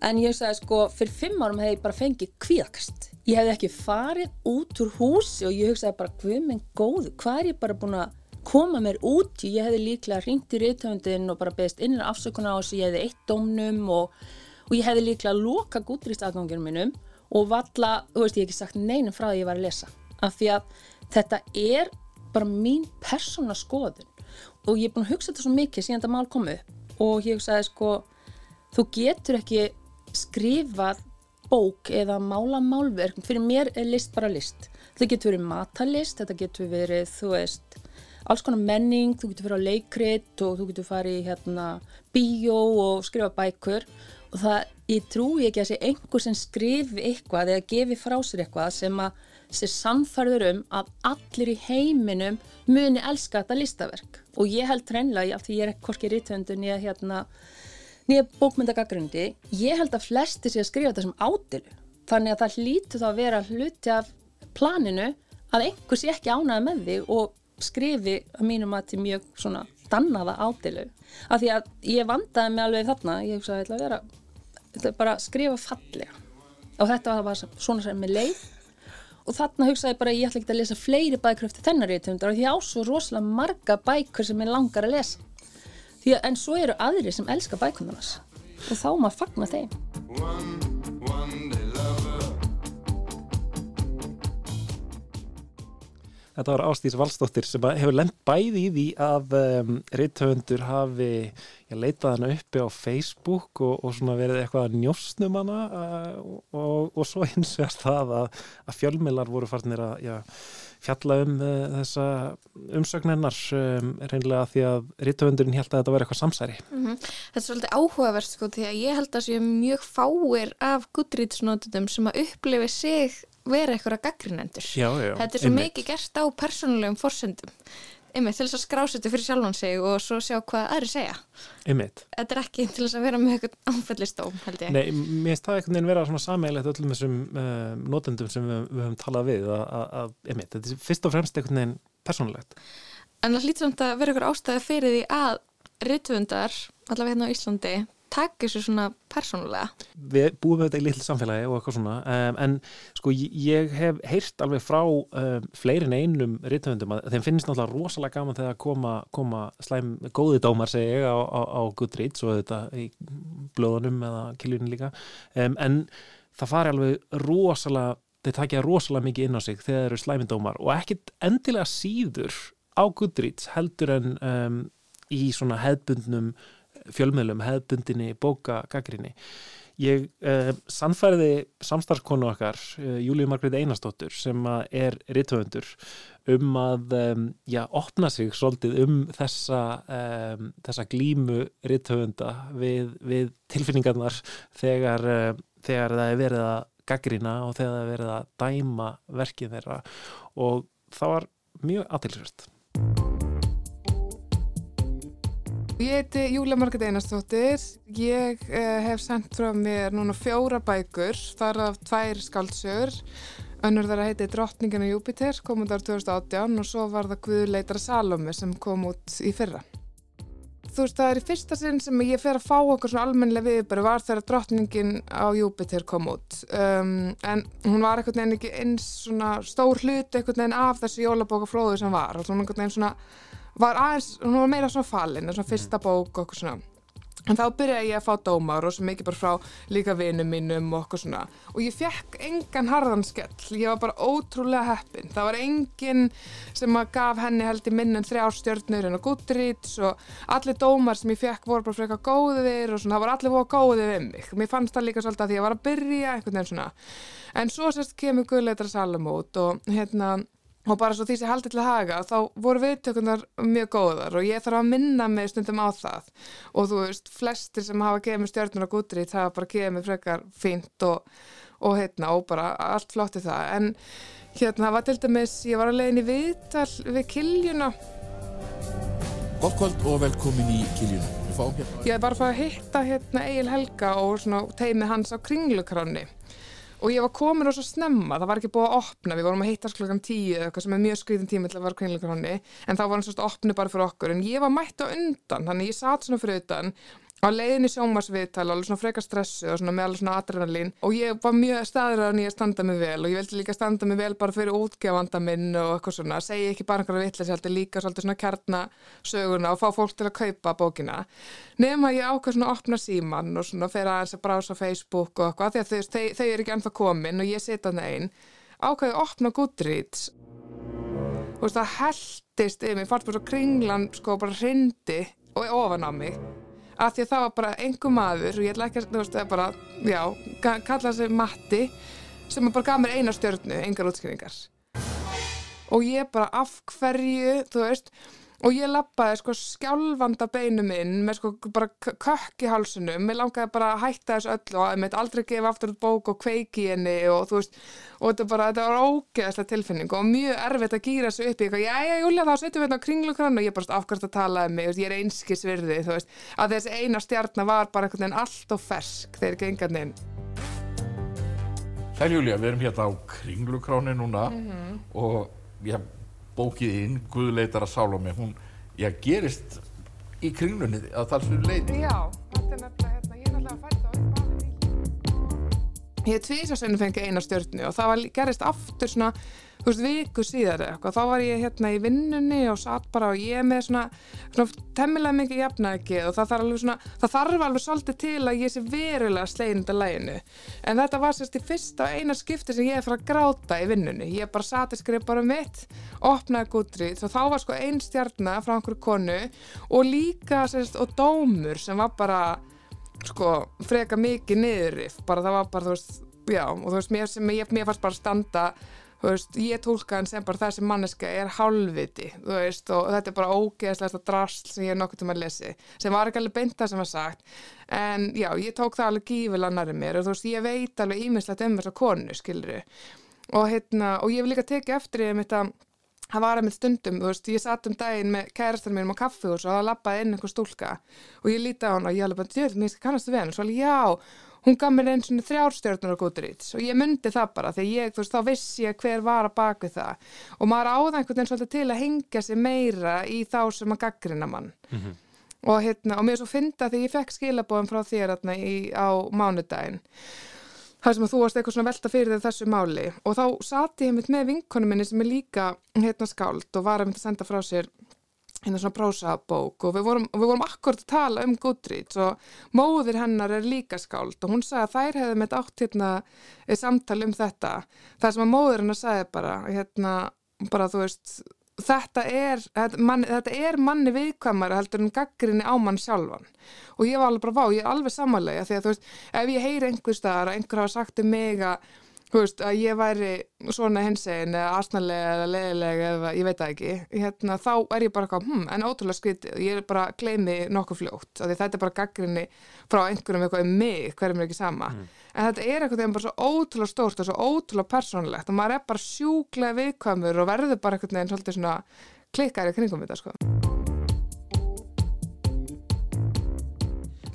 S18: En ég sagði sko fyrir fimm árum hefði ég bara fengið kvíðakast. Ég hefði ekki farið út úr húsi og ég hugsaði bara hvað minn góðu hvað er ég bara búin að koma mér út ég hefði líklega ringt í reytöfundin og bara beðist innan afsökunar á þessu. Ég hefði eitt dómnum og, og ég hefði líklega loka gútrýst aðganginum minnum og valla, þú veist ég hef ekki sagt neinum frá því ég var að lesa. Af því að þetta er bara mín persóna skoðun. Og ég er búin að hugsa þetta svo mikið síðan þetta mál kom upp. Og ég hugsaði sko þú getur ekki skrifað bók eða mála málverk. Fyrir mér er list bara list. Þetta getur verið matalist, þetta getur verið þú veist alls konar menning, þú getur fyrir á leikrit og þú getur farið í hérna bíó og skrifa bækur og það, ég trúi ekki að sé einhver sem skrifi eitthvað eða gefi frá sér eitthvað sem að sé samfærður um að allir í heiminum muni elska þetta listaverk. Og ég held trænlega, af því ég er ekki hvorki rítvöndu nýja hérna nýja bókmyndagagrundi, ég held að flesti sé að skrifa þetta sem ádilu þannig að það hlýtu þá að vera hluti af planinu að einhver sé ekki ánaði með því og skrifi að mínum að til mjög svona dannaða ádilu af því að ég vandaði mig alveg þarna ég hugsaði að þetta þetta bara skrifa fallega. Og þetta var bara svona sem með leið. Og þarna hugsaði ég bara ég ætla ekki að lesa fleiri bækur eftir þennar rítumundar og því á svo rosalega marga bækur sem ég langar að lesa. Því að en svo eru aðri sem elska bækundarnas og þá maður fagna þeim
S2: Þetta var Ástís Valstóttir sem hefur lend bæði í því að um, reithöfundur hafi já, leitað hana uppi á Facebook og, og verið eitthvað njósnum hana uh, og, og svo hins vegar það að, að fjölmilar voru farnir að já, fjalla um uh, þessa umsögnennar um, reynlega því að reithöfundurinn held að þetta var eitthvað samsæri.
S1: Mm -hmm. Þetta er svolítið áhugavert sko því að ég held að séu mjög fáir af Goodreads-notutum sem að upplifi sig vera eitthvað gaggrinendur. Þetta er svo mikið gert á persónulegum forsendum einmitt til þess að skrásutu fyrir sjálfan sig og svo sjá hvað aðri segja.
S2: Einmitt.
S1: Þetta er ekki til þess að vera með eitthvað áfællistóm held ég.
S2: Nei, mér finnst það einhvern veginn vera svona sammeilegt öllum þessum uh, notendum sem við, við höfum talað við að, einmitt, þetta er fyrst og fremst einhvern veginn persónulegt.
S1: En það hlýtur samt að vera eitthvað ástæði fyrir því að rittvöndar, allavega hérna á Íslandi taka þessu svona persónulega.
S2: Við búum þetta í litlu samfélagi og eitthvað svona um, en sko ég hef heyrt alveg frá um, fleirin einum rítöfundum að þeim finnst náttúrulega rosalega gaman þegar koma, koma slæm góði dómar segi ég á, á, á Goodreads og þetta í blöðunum eða kiljunum líka. Um, en það fari alveg rosalega þeir takja rosalega mikið inn á sig þegar þeir eru slæmindómar og ekkit endilega síður á Goodreads heldur en í svona hefbundnum fjölmiðlum hefðbundinni bóka gaggrinni. Ég eh, sannfæriði samstarfskonu okkar, eh, Júlíu Margreit Einarstóttur, sem er rittöfundur um að um, já, opna sig svolítið um þessa, þessa glímu rittöfunda við, við tilfinningarnar þegar, þegar það er verið að gaggrina og þegar það er verið að dæma verkið þeirra og það var mjög aðtilsvært.
S19: Ég heiti Júlia Marget Einarstóttir. Ég eh, hef sendt frá mér núna fjóra bækur, þar af tvær skáldsögur. Önnur þar að heiti Drottningin og Júpiter, kom út árið 2018 og svo var það Guðleitar Salome sem kom út í fyrra. Þú veist, það er í fyrsta sinn sem ég fer að fá okkur svona almennilega viðbæri var þegar Drottningin á Júpiter kom út. Um, en hún var einhvern veginn ekki eins svona stór hlut einhvern veginn af þessu jólabókaflóðu sem var. Svona einhvern veginn svona var aðeins, hún var meira svona fallin svona fyrsta bók og okkur svona. En þá byrjaði ég að fá dómar og svo mikið bara frá líka vinum mínum og okkur svona. Og ég fekk engan harðan skell. Ég var bara ótrúlega heppin. Það var enginn sem að gaf henni held í minn en þrjá stjórnur en á Goodreads og allir dómar sem ég fekk voru bara freka góðir og svona. Það var allir voru góðir við mig. Mér fannst það líka svolítið að því að ég var að byrja einhvern veginn svona. En svo sérst kemur Guðleitra Salamót og hérna og bara svo því sem haldið til að haga þá voru viðtökunar mjög góðar og ég þarf að minna mig stundum á það. Og þú veist, flestir sem hafa gefið mér stjórnur á gútrið það hafa bara gefið mér frekar fínt og, og heitna og bara allt flott í það. En hérna var til dæmis, ég var að leiðin í viðtal við Kiljuna.
S20: Gótt kvöld og velkomin í Kiljuna.
S19: Hérna. Ég var bara að hitta hérna Egil Helga og teimi hans á kringlukráni og ég var komin og svo snemma, það var ekki búið að opna við vorum að hittast klokkan tíu eða eitthvað sem er mjög skriðin tími til að vera kringleikur honni en þá var hann svona opni bara fyrir okkur. En ég var mætt á undan þannig ég satt svona fyrir utan á leiðinni sjómasviðtal alveg svona frekar stressu og svona með alveg svona adrenalín. Og ég var mjög staður að nýja standa mig vel og ég vildi líka standa mig vel bara fyrir útgefanda minn og eitthvað svona. Segja ekki bara einhverja vittlis, heldur líka svolítið svona kjarnasöguna og fá fólk til að kaupa bókina. Nema ég ákveð svona að opna síman og svona fyrir aðeins að brása Facebook og eitthvað því að þau, þau, eru ekki ennþá komin og ég sita hann einn ákveði að opna Goodreads. Og það heldist yfir mig, fannst mér svo kringlan sko bara hrindi og ofan á mig að því að það var bara einhver maður og ég ætla ekki að, þú veist, það er bara, já, kalla sig Matti sem bara gaf mér eina stjörnu, engar útskynningar og ég bara af hverju, þú veist og ég lappaði sko skjálfanda beinu minn með sko bara kökk í hálsunum, mér langaði bara að hætta þessu öllu og að mitt aldrei gefa aftur út bók og kveiki henni og þú veist og þetta bara, þetta var ógeðslega tilfinning og mjög erfitt að gýra þessu upp í eitthvað, já, já, Júlia, þá setjum við hérna á kringlukrann og ég bara afhverst að tala um mig, ég er einskisvirði, þú veist, að þessi eina stjarnar var bara einhvern veginn allt og fersk þegar engan inn.
S20: Sæl Júlia, við erum hérna á kringlukráni núna
S19: Mm -hmm.
S20: og já, bókið inn, Guðleitar að Sálómi, hún, já, gerist í kringlunni að það svo leiti.
S19: Já, þetta er er nefnilega Ég hef tvísarsennu fengið eina stjörnu og það var, gerist aftur svona, þú veist, viku síðar eitthvað. Þá var ég hérna í vinnunni og satt bara og ég með svona, svona temmilega mikið jafnæki og það þarf alveg svona, það þarf alveg svolítið til að ég sé verulega slegin þetta læginu. En þetta var sérst í fyrsta og eina skipti sem ég er fyrir að gráta í vinnunni. Ég bara sati skrif bara mitt, opnaði Goodreads og þá var sko ein stjarnar frá einhverju konu og líka sérst og dómur sem var bara sko freka mikið niðurif bara það var bara þú veist já og þú veist mér sem ég, mér fannst bara standa þú veist ég tólka hann sem bara þessi manneska er hálfviti þú veist og þetta er bara ógeðslega drasl sem ég er nokkuð til að lesi sem var ekki alveg beint það sem var sagt. En já ég tók það alveg gífilega nærið mér og þú veist ég veit alveg ímislegt um þessa konu skiluru og hérna og ég vil líka tekið eftir ég mitt að það var að mitt stundum, þú veist, ég satt um daginn með kærastar mínum á kaffihús og það lappaði inn einhver stúlka. Og ég líti á hann og ég alveg bara, djöð, mér skal kannastu við hann og svo alveg, já, hún gaf mér einn svona þrjárstjörnur á Goodreads. Og ég myndi það bara því ég, þú veist, þá vissi ég hver var að baka það. Og maður áða einhvern veginn svolítið til að hengja sig meira í þá sem að gaggrina mann. Og hérna, og mér svo fynda því ég fekk skilabóðum frá þér hérna í, þar sem að þú varst eitthvað svona velta fyrir þér þessu máli. Og þá sati ég mitt með vinkonu minni sem er líka hérna skáld og var að mynda að senda frá sér hérna svona prósabók. Og við vorum, vorum akkurat að tala um Goodreads og móðir hennar er líka skáld og hún sagði að þær hefði með átt hérna samtali um þetta. Þar sem að móðir hennar sagði bara hérna bara þú veist þetta er, þetta, man, þetta er manni viðkvæmari heldur en gaggrinni á mann sjálfan. Og ég var alveg bara vá, ég er alveg samanlega því að þú veist, ef ég heyri einhver staðar að einhver hafa sagt um mig að þú veist, að ég væri svona hinsegin eða asnalega eða leðilega eða ég veit það ekki, hérna, þá er ég bara eitthvað, hm, en ótrúlega skrítið. Ég er bara að gleymi nokkuð fljótt af því þetta er bara gaggrinni frá einhverjum eitthvað um mig, hverjum er ekki sama. En þetta er eitthvað þegar bara svo ótrúlega stórt og svo ótrúlega persónlegt og maður er bara sjúklega viðkvæmur og verður bara eitthvað neginn svolítið svona klikkar í kringum þetta sko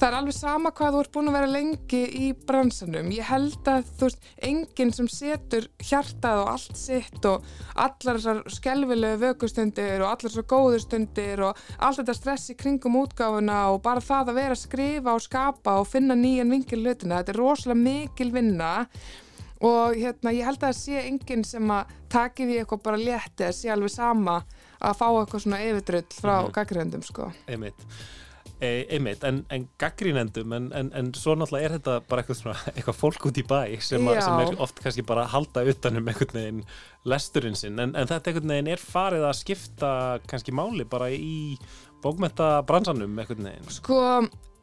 S19: Það er alveg sama hvað þú ert búin að vera lengi í bransanum. Ég held að þú veist, enginn sem setur hjartað og allt sitt og allar þessar skelvilegu vökustundir og allar þessar góðustundir og allt þetta stress í kringum útgáfuna og bara það að vera að skrifa og skapa og finna nýjan vingil hlutina. Þetta er rosalega mikil vinna og hérna, ég held að það sé enginn sem að taki því eitthvað bara létti að sé alveg sama að fá eitthvað svona yfirdrull frá mm -hmm. gaggröndum sko.
S2: Einmitt. E, einmitt, en, en gaggrínendum en, en, en svo náttúrulega er þetta bara eitthvað, svona, [laughs] eitthvað fólk út í bæ sem, a, sem er oft kannski bara að halda utanum einhvern veginn lesturinn sinn. En, en þetta einhvern veginn er farið að skipta kannski máli bara í bókmenta bransanum einhvern veginn.
S19: Sko,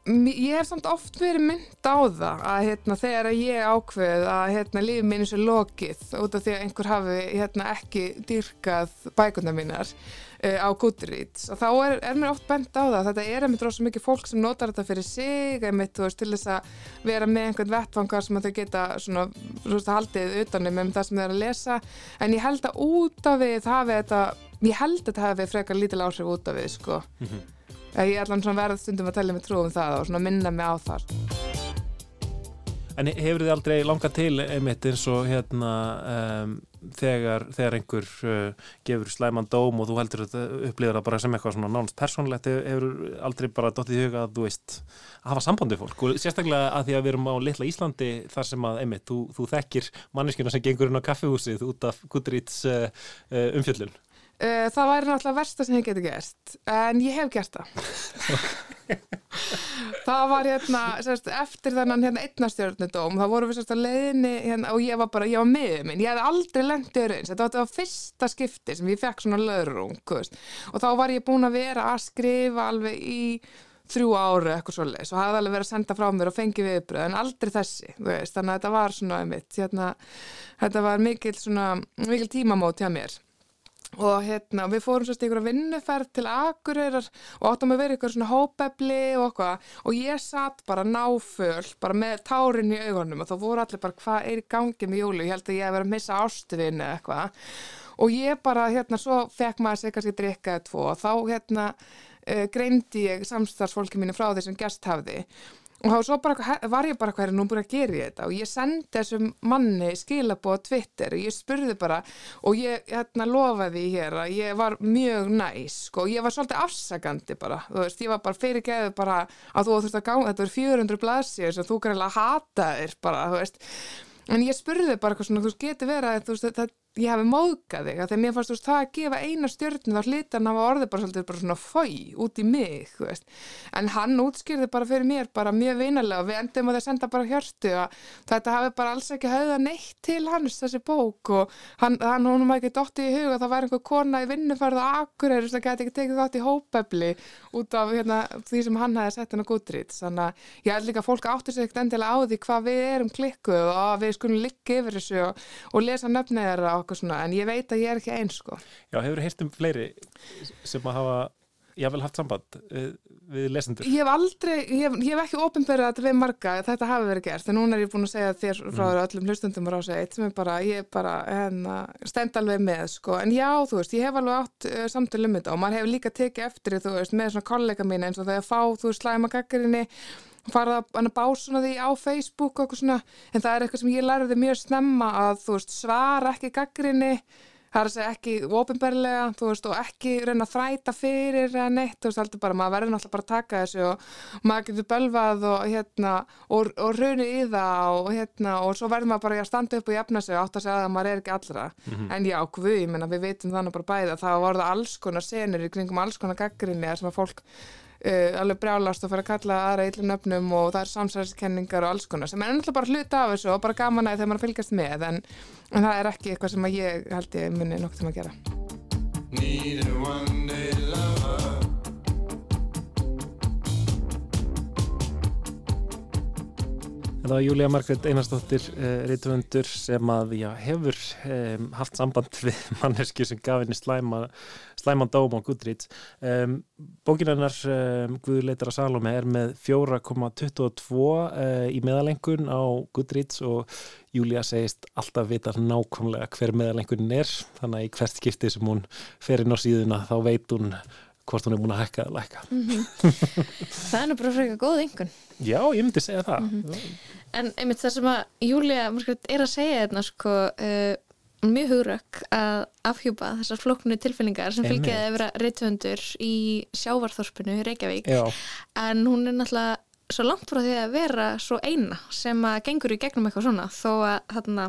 S19: ég hef samt oft verið mynd á það að hérna, þegar ég ákveð að hérna, lífið mín er svo lokið út af því að einhver hafi hérna, ekki dýrkað bækuna mínar á Goodreads og þá er, er mér oft bent á það þetta er einmitt rosa mikið fólk sem notar þetta fyrir sig einmitt veist til þess að vera með einhvern vettfangar sem þau geta svona, svona haldið utanum um það sem þau er að lesa en ég held að út af við hafi þetta ég held að þetta hafi frekar lítil áhrif út af við sko mm -hmm. Ég er allan svona verð stundum að tellja mig trú um það og svona minna mig á þar.
S2: En hefur þið aldrei langað til einmitt eins og hérna um, þegar, þegar einhver uh, gefur slæman dóm og þú heldur að upplýður það bara sem eitthvað svona nánast persónlegt hefur aldrei bara dótt í huga að þú veist að hafa sambandi fólk. Og sérstaklega að því að við erum á litla Íslandi þar sem að einmitt, þú, þú þekkir manneskina sem gengur inn á kaffehúsið út af Goodreads uh, uh, umfjöllun
S19: það væri náttúrulega versta sem ég geti gert en ég hef gert það. [laughs] Það var hérna sérst, eftir þennan hérna einnastjörnudóm þá vorum við sérst að leiðinni hérna, og ég var bara, ég var með minn, ég hef aldrei lendið öru eins, þetta var, var fyrsta skipti sem ég fekk svona löðrung og þá var ég búin að vera að skrifa alveg í þrjú ári eitthvað svolítið og hafði alveg verið að senda frá mér og fengi viðbröð en aldrei þessi, veist, þannig að þetta var svona einmitt, hérna, þetta var mikil, svona, mikil tímamót hjá mér og hérna við fórum sérst ykkur að vinnuferð til Akureyrar og áttum að vera ykkur svona hópefli og eitthvað. Og ég satt bara náföl bara með tárin í augunum og þá voru allir bara hvað er í gangi með júli ég held að ég hef verið að missa ástuðinu eitthvað. Og ég bara hérna svo fekk maður sér kannski drikkaði tvo og þá hérna uh, greindi ég samstarfsfólki mínu frá því sem gest hafði og þá bara, var ég bara hverju nú búin að gera þetta? Og ég sendi þessum manni skilabóð á Twitter og ég spurði bara og ég hérna lofaði hér að ég var mjög næs sko, og ég var svolítið afsakandi bara þú veist, ég var bara fyrirgeðu bara að þú þurft að ganga, þetta er 400 blaðsíður sem þú greiðlega hataðir bara, þú veist. En ég spurði bara eitthvað svona, þú veist, getur verið að þú veist, það ég hafi móðgað þig, þegar mér fannst þú veist það að gefa eina stjórn þá hlita hann hafa orðið bara svolítið bara svona fói út í mig veist. en hann útskýrði bara fyrir mér bara mjög vinalega og við endum að það senda bara hjörtu að þetta hafi bara alls ekki hafða neitt til hans þessi bók og hann, hann hún var ekki dótt í huga það var einhver kona í vinnufarð og akkur eða það geti ekki tekið þátt í hópefli út af hérna, því sem hann hafi sett hann á gútrít þannig að ég held líka að fólk áttur sig ekkert endilega á því hvað við erum klikkuð og við skulum liggja yfir þessu og, og lesa nöfnæðara okkur svona, en ég veit að ég er ekki eins sko.
S2: Já, hefur heyrt um fleiri sem að hafa, ég haf vel haft samband við, við lesendur?
S19: Ég hef aldrei, ég hef, ég hef ekki ofinberðið að þetta við marga, þetta hafi verið gert, en núna er ég búin að segja þér frá mm. öllum hlustundum á rása eitt sem er bara, ég er bara, hérna, stend alveg með, sko, en já, þú veist, ég hef alveg átt uh, samtölu um þetta og maður hefur líka tekið eftir þú veist, með svona kollega mín eins og þegar fá, þú veist, slæma gaggarinni farða að bá svona því á Facebook og eitthvað svona, en það er eitthvað sem ég lærði mjög snemma að þú veist svara ekki gaggrinni, það er að segja ekki ofinberlega, þú veist og ekki reyna að þræta fyrir eða neitt, þú veist heldur bara, maður verður náttúrulega bara að taka þessu og maður getur bölvað og hérna, og, og raunir í það og hérna, og svo verður maður bara að standa upp og jafna sig og átt að segja að maður er ekki allra mm -hmm. en já, hvud, ég menna, við veitum þannig bara bæða, það voruð alls konar senur í kringum alls konar gaggrinni sem að fólk Uh, alveg brjálast og fyrir að kalla aðra yllum nöfnum og það er samsæðiskenningar og alls konar sem er náttúrulega bara hluta af þessu og bara gaman að þegar maður fylgjast með en, en það er ekki eitthvað sem ég held ég muni nokkur til að gera
S2: Það var Júlia Margret Einarstóttir uh, reytumundur sem að já, hefur um, haft samband [laughs] við manneski sem gaf henni slæma, slæman dóm á Goodreads. Um, bókinarnar um, Guðleitar að Salome er með 4,22 uh, í meðalengun á Goodreads og Júlia segist alltaf vita nákvæmlega hver meðalengunin er þannig að í hvert skipti sem hún fer inn á síðuna þá veit hún hvort hún er búin að hækka eða lækka
S1: mm -hmm. Það er nú bara frekar góð yngun
S2: Já, ég myndi segja það mm -hmm.
S1: En einmitt það sem að Júlia er að segja þetta sko, uh, mjög hugrökk að afhjúpa þessar flóknu tilfinningar sem fylgjaði að vera reytvöndur í sjávarþorpinu í Reykjavík
S2: Já.
S1: en hún er náttúrulega svo langt frá því að vera svo eina sem að gengur í gegnum eitthvað svona þó að þarna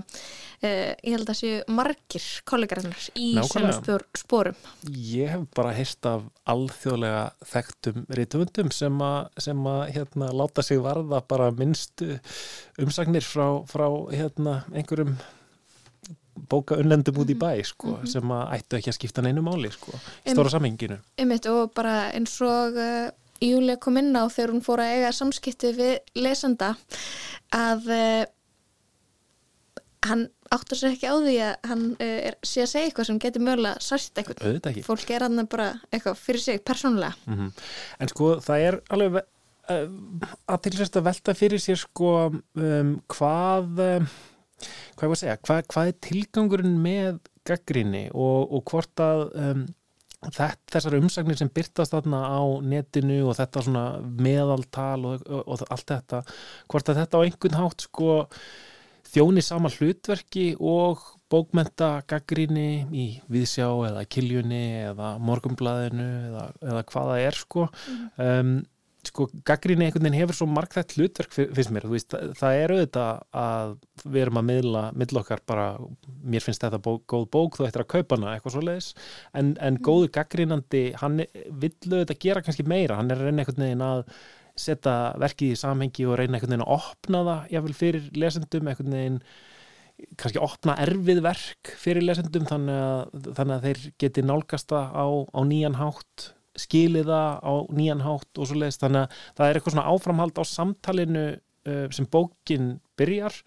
S1: eh, ég held að séu margir kollegarinnar í sem spór, spórum
S2: Ég hef bara heist af alþjóðlega þekktum rítumundum sem að, sem að hérna, láta sig varða bara minnst umsagnir frá, frá hérna, einhverjum bóka unnendum út í bæ sko, mm -hmm. sem að ættu ekki að skipta neinu máli sko, stóra samhenginu.
S1: Og bara eins og uh, Júlia kom inn á þegar hún fór að eiga samskipti við lesanda að uh, hann áttur sér ekki á því að hann uh, er, sé að segja eitthvað sem getur mögulega sært eitthvað. Fólk er hann bara eitthvað fyrir sig persónulega.
S2: Mm -hmm. En sko það er alveg uh, að til sérst að velta fyrir sér sko um, hvað hvað ég var að segja, hvað, hvað er tilgangurinn með gaggrinni og, og hvort að um, þessar umsagnir sem byrtast þarna á netinu og þetta svona meðaltal og, og, og allt þetta hvort að þetta á einhvern hátt sko þjóni sama hlutverki og bókmenta gaggríni í Viðsjá eða Kiljunni eða Morgumblaðinu eða, eða hvaða er sko. Um, sko gaggríni einhvern veginn hefur svo margþætt hlutverk finnst mér, veist, það, það er auðvitað að við erum að miðla miðla okkar bara, mér finnst þetta bók, góð bók þú ættir að kaupa hana, eitthvað svo leiðis en, en mm. góðu gaggrínandi hann vill auðvitað gera kannski meira. Hann er að reyna einhvern veginn að setja verkið í samhengi og reyna einhvern veginn að opna það jáfnvel fyrir lesendum einhvern veginn kannski opna erfið verk fyrir lesendum þannig að, þannig að þeir geti nálgast það á, á nýjan hátt skiliða á nýjan hátt og svo leiðist þannig að það er eitthvað svona áframhald á samtalinu uh, sem bókin byrjar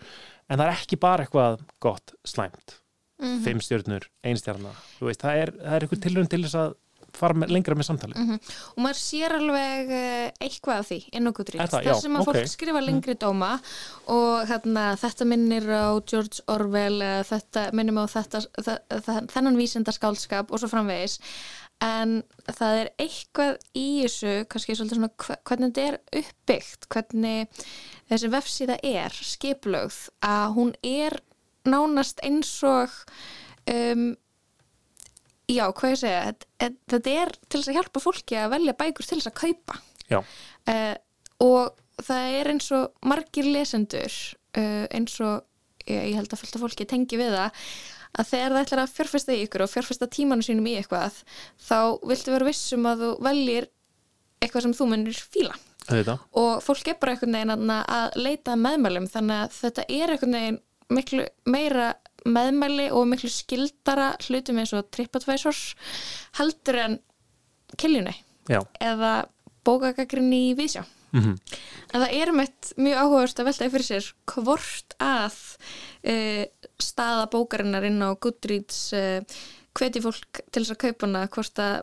S2: en það er ekki bara eitthvað gott slæmt mm -hmm. fimm stjórnur, einstjárna það er, er eitthvað tilrönd til þess að fara með, lengra með samtali mm -hmm.
S1: og maður sér alveg eh, eitthvað af því þar sem að okay. fólk skrifa mhm. lengri dóma og hérna, þetta minnir á George Orwell þetta minnir á þetta, þennan vísendarskálskap og svo framvegis en það er eitthvað í þessu, kannski svolítið svona hvernig þetta er uppbyggt hvernig þessi vefsíða er skiplögð að hún er nánast eins og um Já, hvað ég segja, þetta er til þess að hjálpa fólki að velja bækur til þess að kaupa. Uh, og það er eins og margir lesendur uh, eins og ég, ég held að fylgta fólki tengi við það að þegar það ætlar að fjárfesta í ykkur og fjárfesta tímanu sínum í eitthvað þá viltu vera vissum að þú veljir eitthvað sem þú munir fíla.
S2: Þetta.
S1: og fólk er bara einhvern veginn að leita meðmælum þannig að þetta er einhvern veginn miklu meira meðmæli og miklu skildara hlutum eins og TripAdvisor heldur en kiljunni eða bókagagrinni í vísjá mm -hmm. en það er meitt mjög áhugast að veltaði fyrir sér hvort að e, staða bókarinnar inn á Goodreads e, hveti fólk til þess að kaupa hana hvort að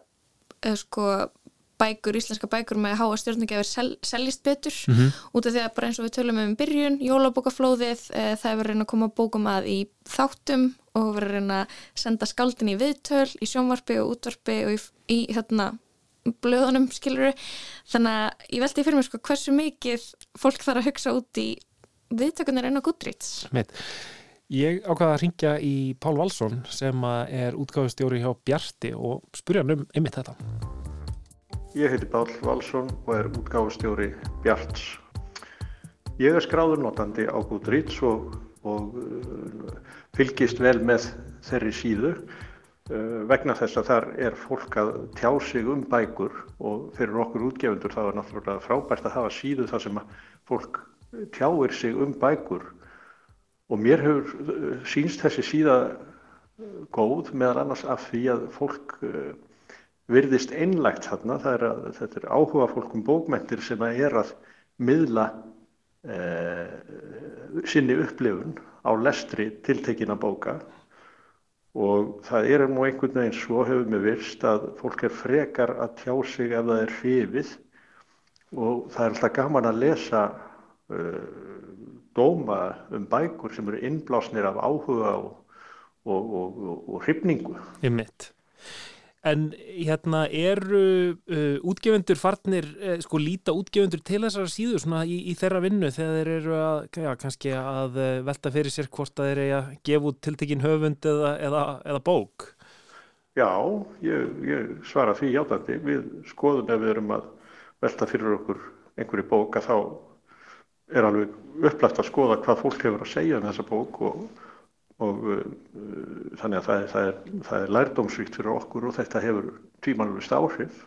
S1: e, sko bækur, íslenska bækur með háa stjórnugefur sel, seljist betur mm -hmm. út af því að bara eins og við tölum um byrjun, jólabókaflóðið, e, það er verið að koma bókum að í þáttum og verið að senda skáldin í viðtöl, í sjónvarpi og útvarpi og í, í hérna blöðunum, skiluru þannig að ég veldi fyrir mig sko hversu mikið fólk þarf að hugsa út í viðtökunar en á Goodreads.
S2: Ég ákvaða að ringja í Pál Valsson sem er útgáðustjóri hjá Bjarti og spurja hann um einmitt þetta.
S21: Ég heiti Pál Valsson og er útgáfustjóri Bjarts. Ég er skráður notandi á Goodreads og, og uh, fylgist vel með þeirri síðu vegna þess að þar er fólk að tjá sig um bækur og fyrir okkur útgefundur þá er náttúrulega frábært að hafa síðu þar sem fólk tjáir sig um bækur. Og mér hefur uh, sínst þessi síða góð meðal annars af því að fólk virðist einlægt þarna, er að, þetta er áhuga fólkum bókmentir sem að er að miðla eh, sinni upplifun á lestri tiltekina bóka og það er nú einhvern veginn svo hefur mig virst að fólk er frekar að tjá sig ef það er hrifið og það er alltaf gaman að lesa uh, dóma um bækur sem eru innblásnir af áhuga og, og, og, og hrifningu.
S2: Ég mitt. En hérna eru uh, útgefendur farnir, uh, sko líta útgefendur til þessara síðu svona í, í þeirra vinnu þegar þeir eru að, já, kannski að uh, velta fyrir sér hvort að þeir eru að gefa út tiltekinn höfund eða, eða, eða bók?
S21: Já, ég, ég svara því játandi. Við skoðum ef við erum að velta fyrir okkur einhverju bók að þá er alveg upplægt að skoða hvað fólk hefur að segja um þessa bók og og uh, þannig að það er, það er, það er lærdómsvíkt fyrir okkur og þetta hefur tímanlust áhrif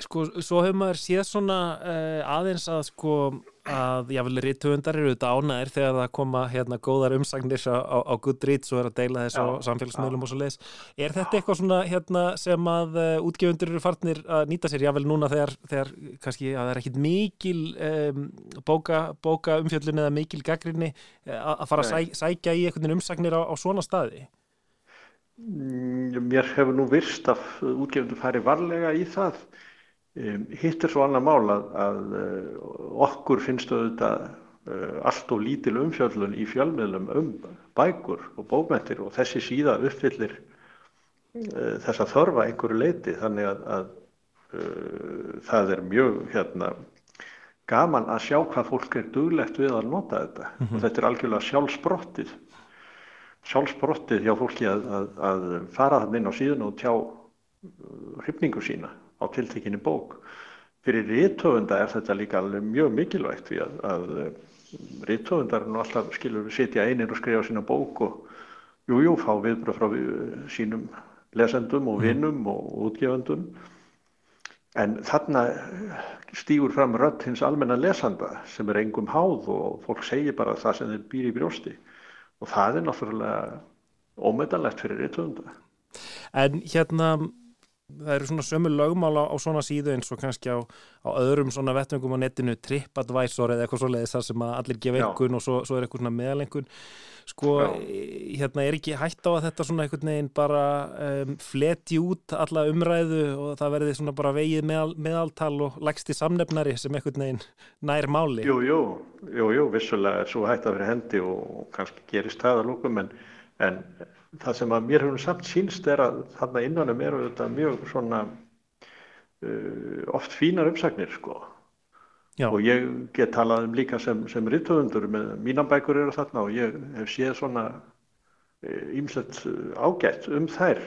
S2: Sko, svo hefur maður séð svona uh, aðeins að sko að jáfnvel rítuundar eru ánæðir þegar það koma hérna góðar umsagnir á, á, á Goodreads og er að deila þessu á samfélagsmiðlum og svo leiðis. Er þetta eitthvað svona hérna sem að uh, útgjöfundur eru farnir að nýta sér jáfnvel núna þegar, þegar kannski að það er ekkit mikil um, bóka, bóka umfjöldun eða mikil gaggrinni eh, að fara að sæ, sækja í einhvern veginn umsagnir á, á svona staði?
S21: Mm, mér hefur nú virst að útgjöfundur fari varlega í það Hitt er svo annar mál að, að eh, okkur finnst auðvitað eh, allt og lítil umfjöldun í fjölmiðlum um bækur og bókmentir og þessi síða uppfyllir uh, þessa þörfa einhverju leiti þannig að, að það er mjög hérna, gaman að sjá hvað fólk er duglegt við að nota þetta. Mm -hmm. og þetta er algjörlega sjálfsbrottið. Sjálfsbrottið hjá fólki að, að, að fara þannig inn á síðan og tjá hrifningu sína á tiltekinni bók. Fyrir rítöfunda er þetta líka mjög mikilvægt því að, að rítöfundar nú alltaf skilur sitja einir og skrifa sína bók og jújú jú, fá viðbröð frá sínum lesendum og mhm. vinnum og útgefendum. En þarna stýgur fram rödd hins almenna lesanda sem er engum háð og fólk segir bara það sem þeir býr í brjósti. Og það er náttúrulega ómetanlegt fyrir rítöfunda
S2: En hérna það eru svona sömu lögmála á svona síðu eins og kannski á, á öðrum svona vettvöngum á netinu TripAdvisor eða eitthvað svoleiðis það sem að allir gefa einhvern og svo, svo er eitthvað svona meðalengun sko, Já. hérna er ekki hægt á að þetta svona einhvern veginn bara um, fleti út alla umræðu og það verði svona bara vegið meðal, meðaltal og lægst í samnefnari sem einhvern veginn nær máli?
S21: Jú, jú, jú, jú vissulega er svo hægt að vera hendi og kannski gerist það að lúkum en, en það sem að mér hefur samt sínst er að þarna innanum eru þetta mjög svona uh, oft fínar uppsagnir sko Já. og ég get talað um líka sem, sem rittöfundur með mínambækur eru þarna og ég hef séð svona ímsett uh, uh, ágætt um þær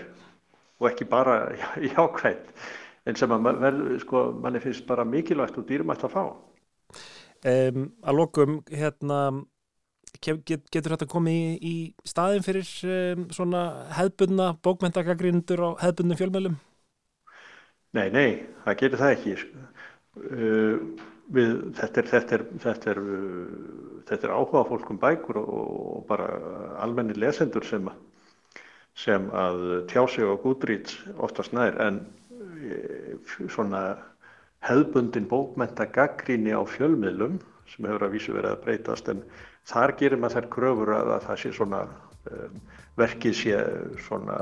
S21: og ekki bara [laughs] jákvægt en sem að verð, sko, manni finnst bara mikilvægt og dýrmætt að fá
S2: um, Að lokum hérna get, getur þetta komið í, í staðin fyrir um, svona hefðbundna bókmentagagríndur á hefðbundnum fjölmjölum?
S21: Nei, nei, það getur það ekki. Uh, við, þetta er, þetta er, þetta er, þetta er áhuga fólkum bækur og, og bara almenni lesendur sem, sem að tjá sig á Goodreads oftast nær en uh, svona hefðbundin bókmentagagrínni á fjölmiðlum sem hefur að vísu verið að breytast en þar gerir maður þær kröfur að, að það sé svona um, verkið sé svona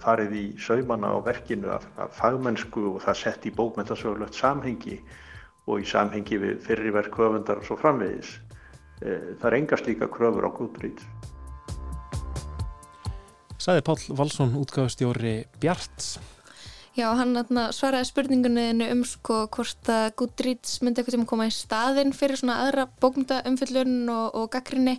S21: farið í saumana á verkinu af, af fagmennsku og það sett í bókmyndasögulegt samhengi og í samhengi við fyrriverk höfundar og svo framvegis. E, það er enga slíka kröfur á Goodreads.
S2: Saði Pál Valsson, útgáðustjóri Bjarts.
S1: Já, hann svaraði spurningunni um sko hvort að Goodreads myndi eitthvað sem koma í staðinn fyrir svona aðra bókmyndaumfyllun og, og gaggrinni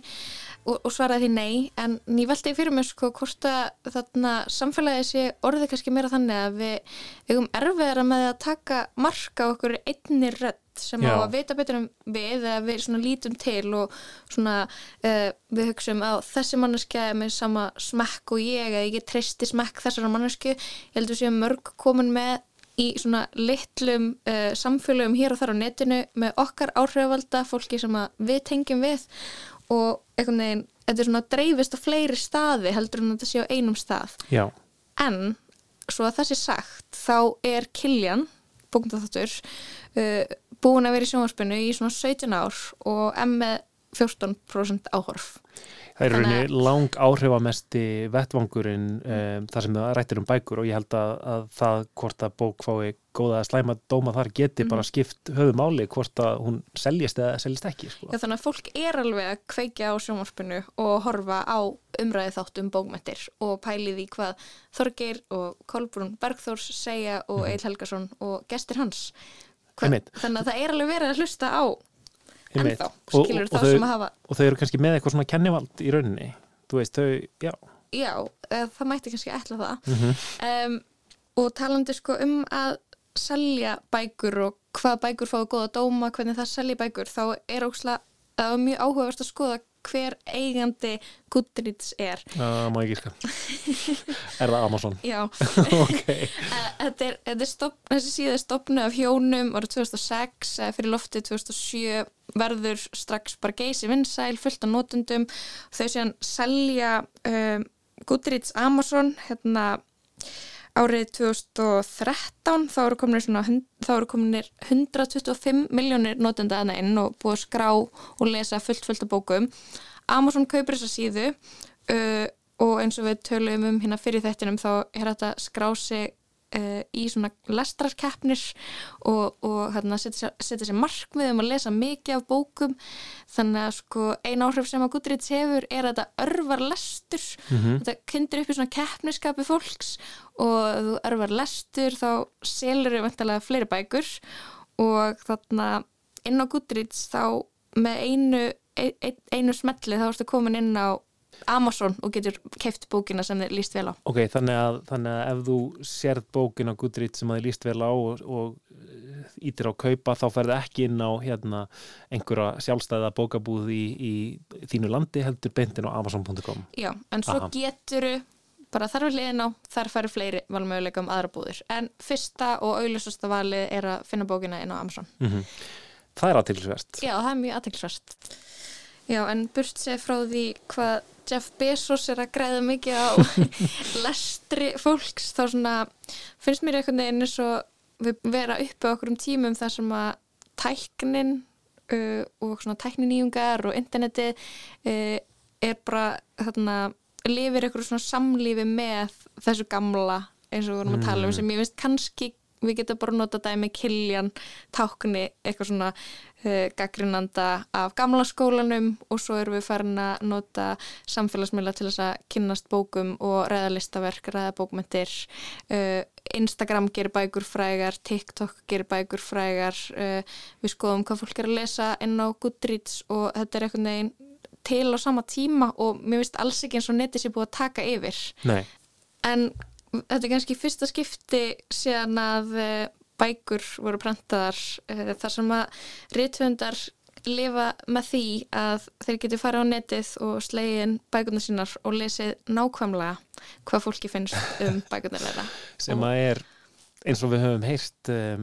S1: og, og svaraði því nei, en ég veldi fyrir mig sko hvort að þarna samfélagið sé orðið kannski meira þannig að við eigum erfiðara með að taka marka okkur einni rödd sem Já. á að vita betur um við eða við svona lítum til og svona uh, við hugsaum að þessi manneski er með sama smekk og ég eða ég treysti smekk þessara mannesku ég heldur að séu mörg komin með í svona litlum uh, samfélagum hér og þar á netinu með okkar áhrifvalda fólki sem við tengjum við og einhvern veginn, þetta er svona dreifist á fleiri staði heldur en þetta sé á einum stað
S2: Já.
S1: en svo að það sé sagt þá er Kiljan bókundaþáttur uh, búin að vera í sjónvarpinu í svona 17 ár og með 14% áhorf
S2: Það er rauninni lang áhrifamesti vettvangurinn um, þar sem það rættir um bækur og ég held að, að það hvort að bók fái góða slæma dóma þar geti mm. bara mhm. skipt höfu máli hvort að hún seljist eða seljist ekki. Sko.
S1: Já þannig að fólk er alveg að kveikja á sjónvarpinu og horfa á umræði þátt um bókmættir og pælið í hvað Þorgeir og Kolbrún Bergþórs segja og mm. Eil Helgason og gestir hans. Þannig að það er alveg verið að hlusta á ennþá, skilur
S2: og, og,
S1: það sem að hafa
S2: og þau eru kannski með eitthvað svona kennivald í rauninni. Þú veist, þau, já.
S1: Já, það mætti kannski ætla það. Mm -hmm. um, og talandi sko um að selja bækur og hvað bækur fáið góða dóma, hvernig það selja bækur þá er ósla, það er mjög áhugavert að skoða hver eigandi Goodreads er
S2: Það má ekki sko Er það Amazon?
S1: Já [laughs] okay. [laughs] Þetta er, er stopp, þessi síða er stopnu af hjónum árið 2006 fyrir loftið 2007 verður strax bara geysi vinsæl fullt af nótundum þau séðan selja um, Goodreads Amazon hérna árið 2013 þá eru kominir, svona, þá eru kominir 125 miljónir notenda aðna inn og búið að skrá og lesa fullt fullt af bókum. Amazon kaupir þessa síðu uh, og eins og við töluðum um hérna fyrir þettinum þá er þetta skrá sig uh, í svona lestrarkeppnir og, og hérna, setja, sér markmið um að lesa mikið af bókum. Þannig að sko ein áhrif sem að Goodreads hefur er að þetta örvar lestur.
S2: Mhm.
S1: þetta kyndir upp í svona keppniskapi fólks og þú örvar lestur þá selur þau vantilega fleiri bækur. Og þarna inn á Goodreads þá með einu, ein, einu smelli þá ertu komin inn á Amazon og getur keift bókina sem þið líst vel á.
S2: Ok, þannig að, þannig að ef þú sérð bókin á Goodreads sem þið líst vel á og, og ítir á kaupa þá ferði ekki inn á hérna, einhverja sjálfstæða bókabúð í, í þínu landi heldur beintin á amazon.com
S1: Já, en svo
S2: Aha.
S1: geturu bara þar við liðin á, þar færi fleiri valmöguleika um aðra búðir, en fyrsta og augljósasta valið er að finna bókina inn á Amazon.
S2: Mm Það er aðtilsvert
S1: Já, það er mjög aðteklisvert Já, en burt sér frá því hvað Jeff Bezos er að græða mikið á [laughs] lestri fólks þá svona finnst mér einhvern veginn eins og við vera uppi á okkur um tímum þar sem að tæknin uh, og svona tækniníungar og interneti uh, er bara þarna lifir einhverju svona samlífi með þessu gamla eins og við vorum að tala um
S2: Mm.
S1: sem ég finnst kannski við getum bara nota dæmi Kiljan tákni eitthvað svona uh, gaggrinanda af gamla skólanum og svo erum við farin að nota samfélagsmiðla til þess að kynnast bókum og ræða listaverk, ræða bókmyndir uh, Instagram gerir bækur frægar, TikTok gerir bækur frægar uh, við skoðum hvað fólk er að lesa inn á Goodreads og þetta er einhvern veginn til á sama tíma og mér finnst alls ekki eins og netið sé búið að taka yfir.
S2: Nei,
S1: en þetta er kannski fyrsta skipti síðan að eh, bækur voru prentaðar uh, þar sem að rithöndar lifa með því að þeir geti farið á netið og slegin bækurnar sínar og lesið nákvæmlega hvað fólki finnst um bækurnar þeirra.
S2: Sem að er eins og við höfum heyrt um,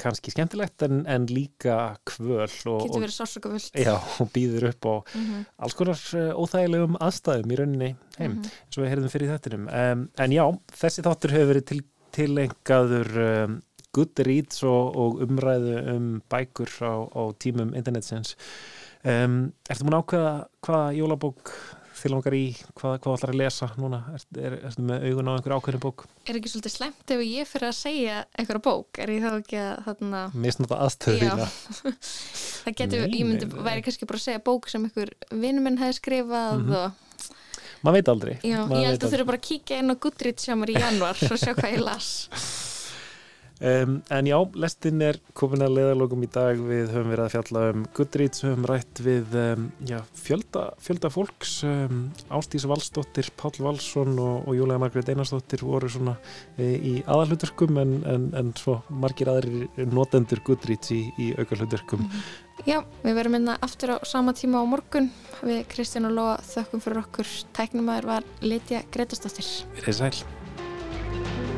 S2: kannski skemmtilegt en, en líka kvöl og, og býður upp á
S1: Mhm.
S2: alls konar uh, óþægilegum aðstæðum í rauninni heim,
S1: Mhm.
S2: eins og við heyrðum fyrir þettinum. Um, en já, þessi þáttur hefur verið til, tilengaður um, Goodreads og, og umræðu um bækur á, á tímum internetsins. Ertu múin ákveða hvaða jólabók þið langar í, hvað, hvað ætlar að lesa núna? Er, er, ertu með augun á einhverju ákveðinu bók?
S1: Er ekki svolítið slemt ef ég fyrir að segja einhverja bók? Er ég þá ekki að þarna...
S2: Misnota aðstöðu
S1: Já.
S2: þína. [laughs]
S1: það getur,
S2: Nei,
S1: ég myndi, væri kannski bara að segja bók sem einhver vinnum minn hefði skrifað
S2: Mhm.
S1: og
S2: Maður veit aldrei.
S1: já,
S2: Maður
S1: ég held að þurfa bara að kíkja inn á Goodreads hjá mér í januar og sjá hvað ég las. [laughs]
S2: Um, en já, lestin er komin að leiðalókum í dag við höfum verið að fjalla um Goodreads, höfum rætt við um, já, fjölda, fjölda fólks um, Ástís Valsdóttir, Páll Valsson og, og Júlega Margrét Einarsdóttir voru svona e, í aðalhuturkum en, en, en svo margir aðrir notendur Goodreads í, í aukalhuturkum
S1: Já, við verum einna aftur á sama tíma á morgun. Við Kristján og Lóa þökkum fyrir okkur. Tæknumæður var Lítja Gretastóttir.
S2: Verið sæl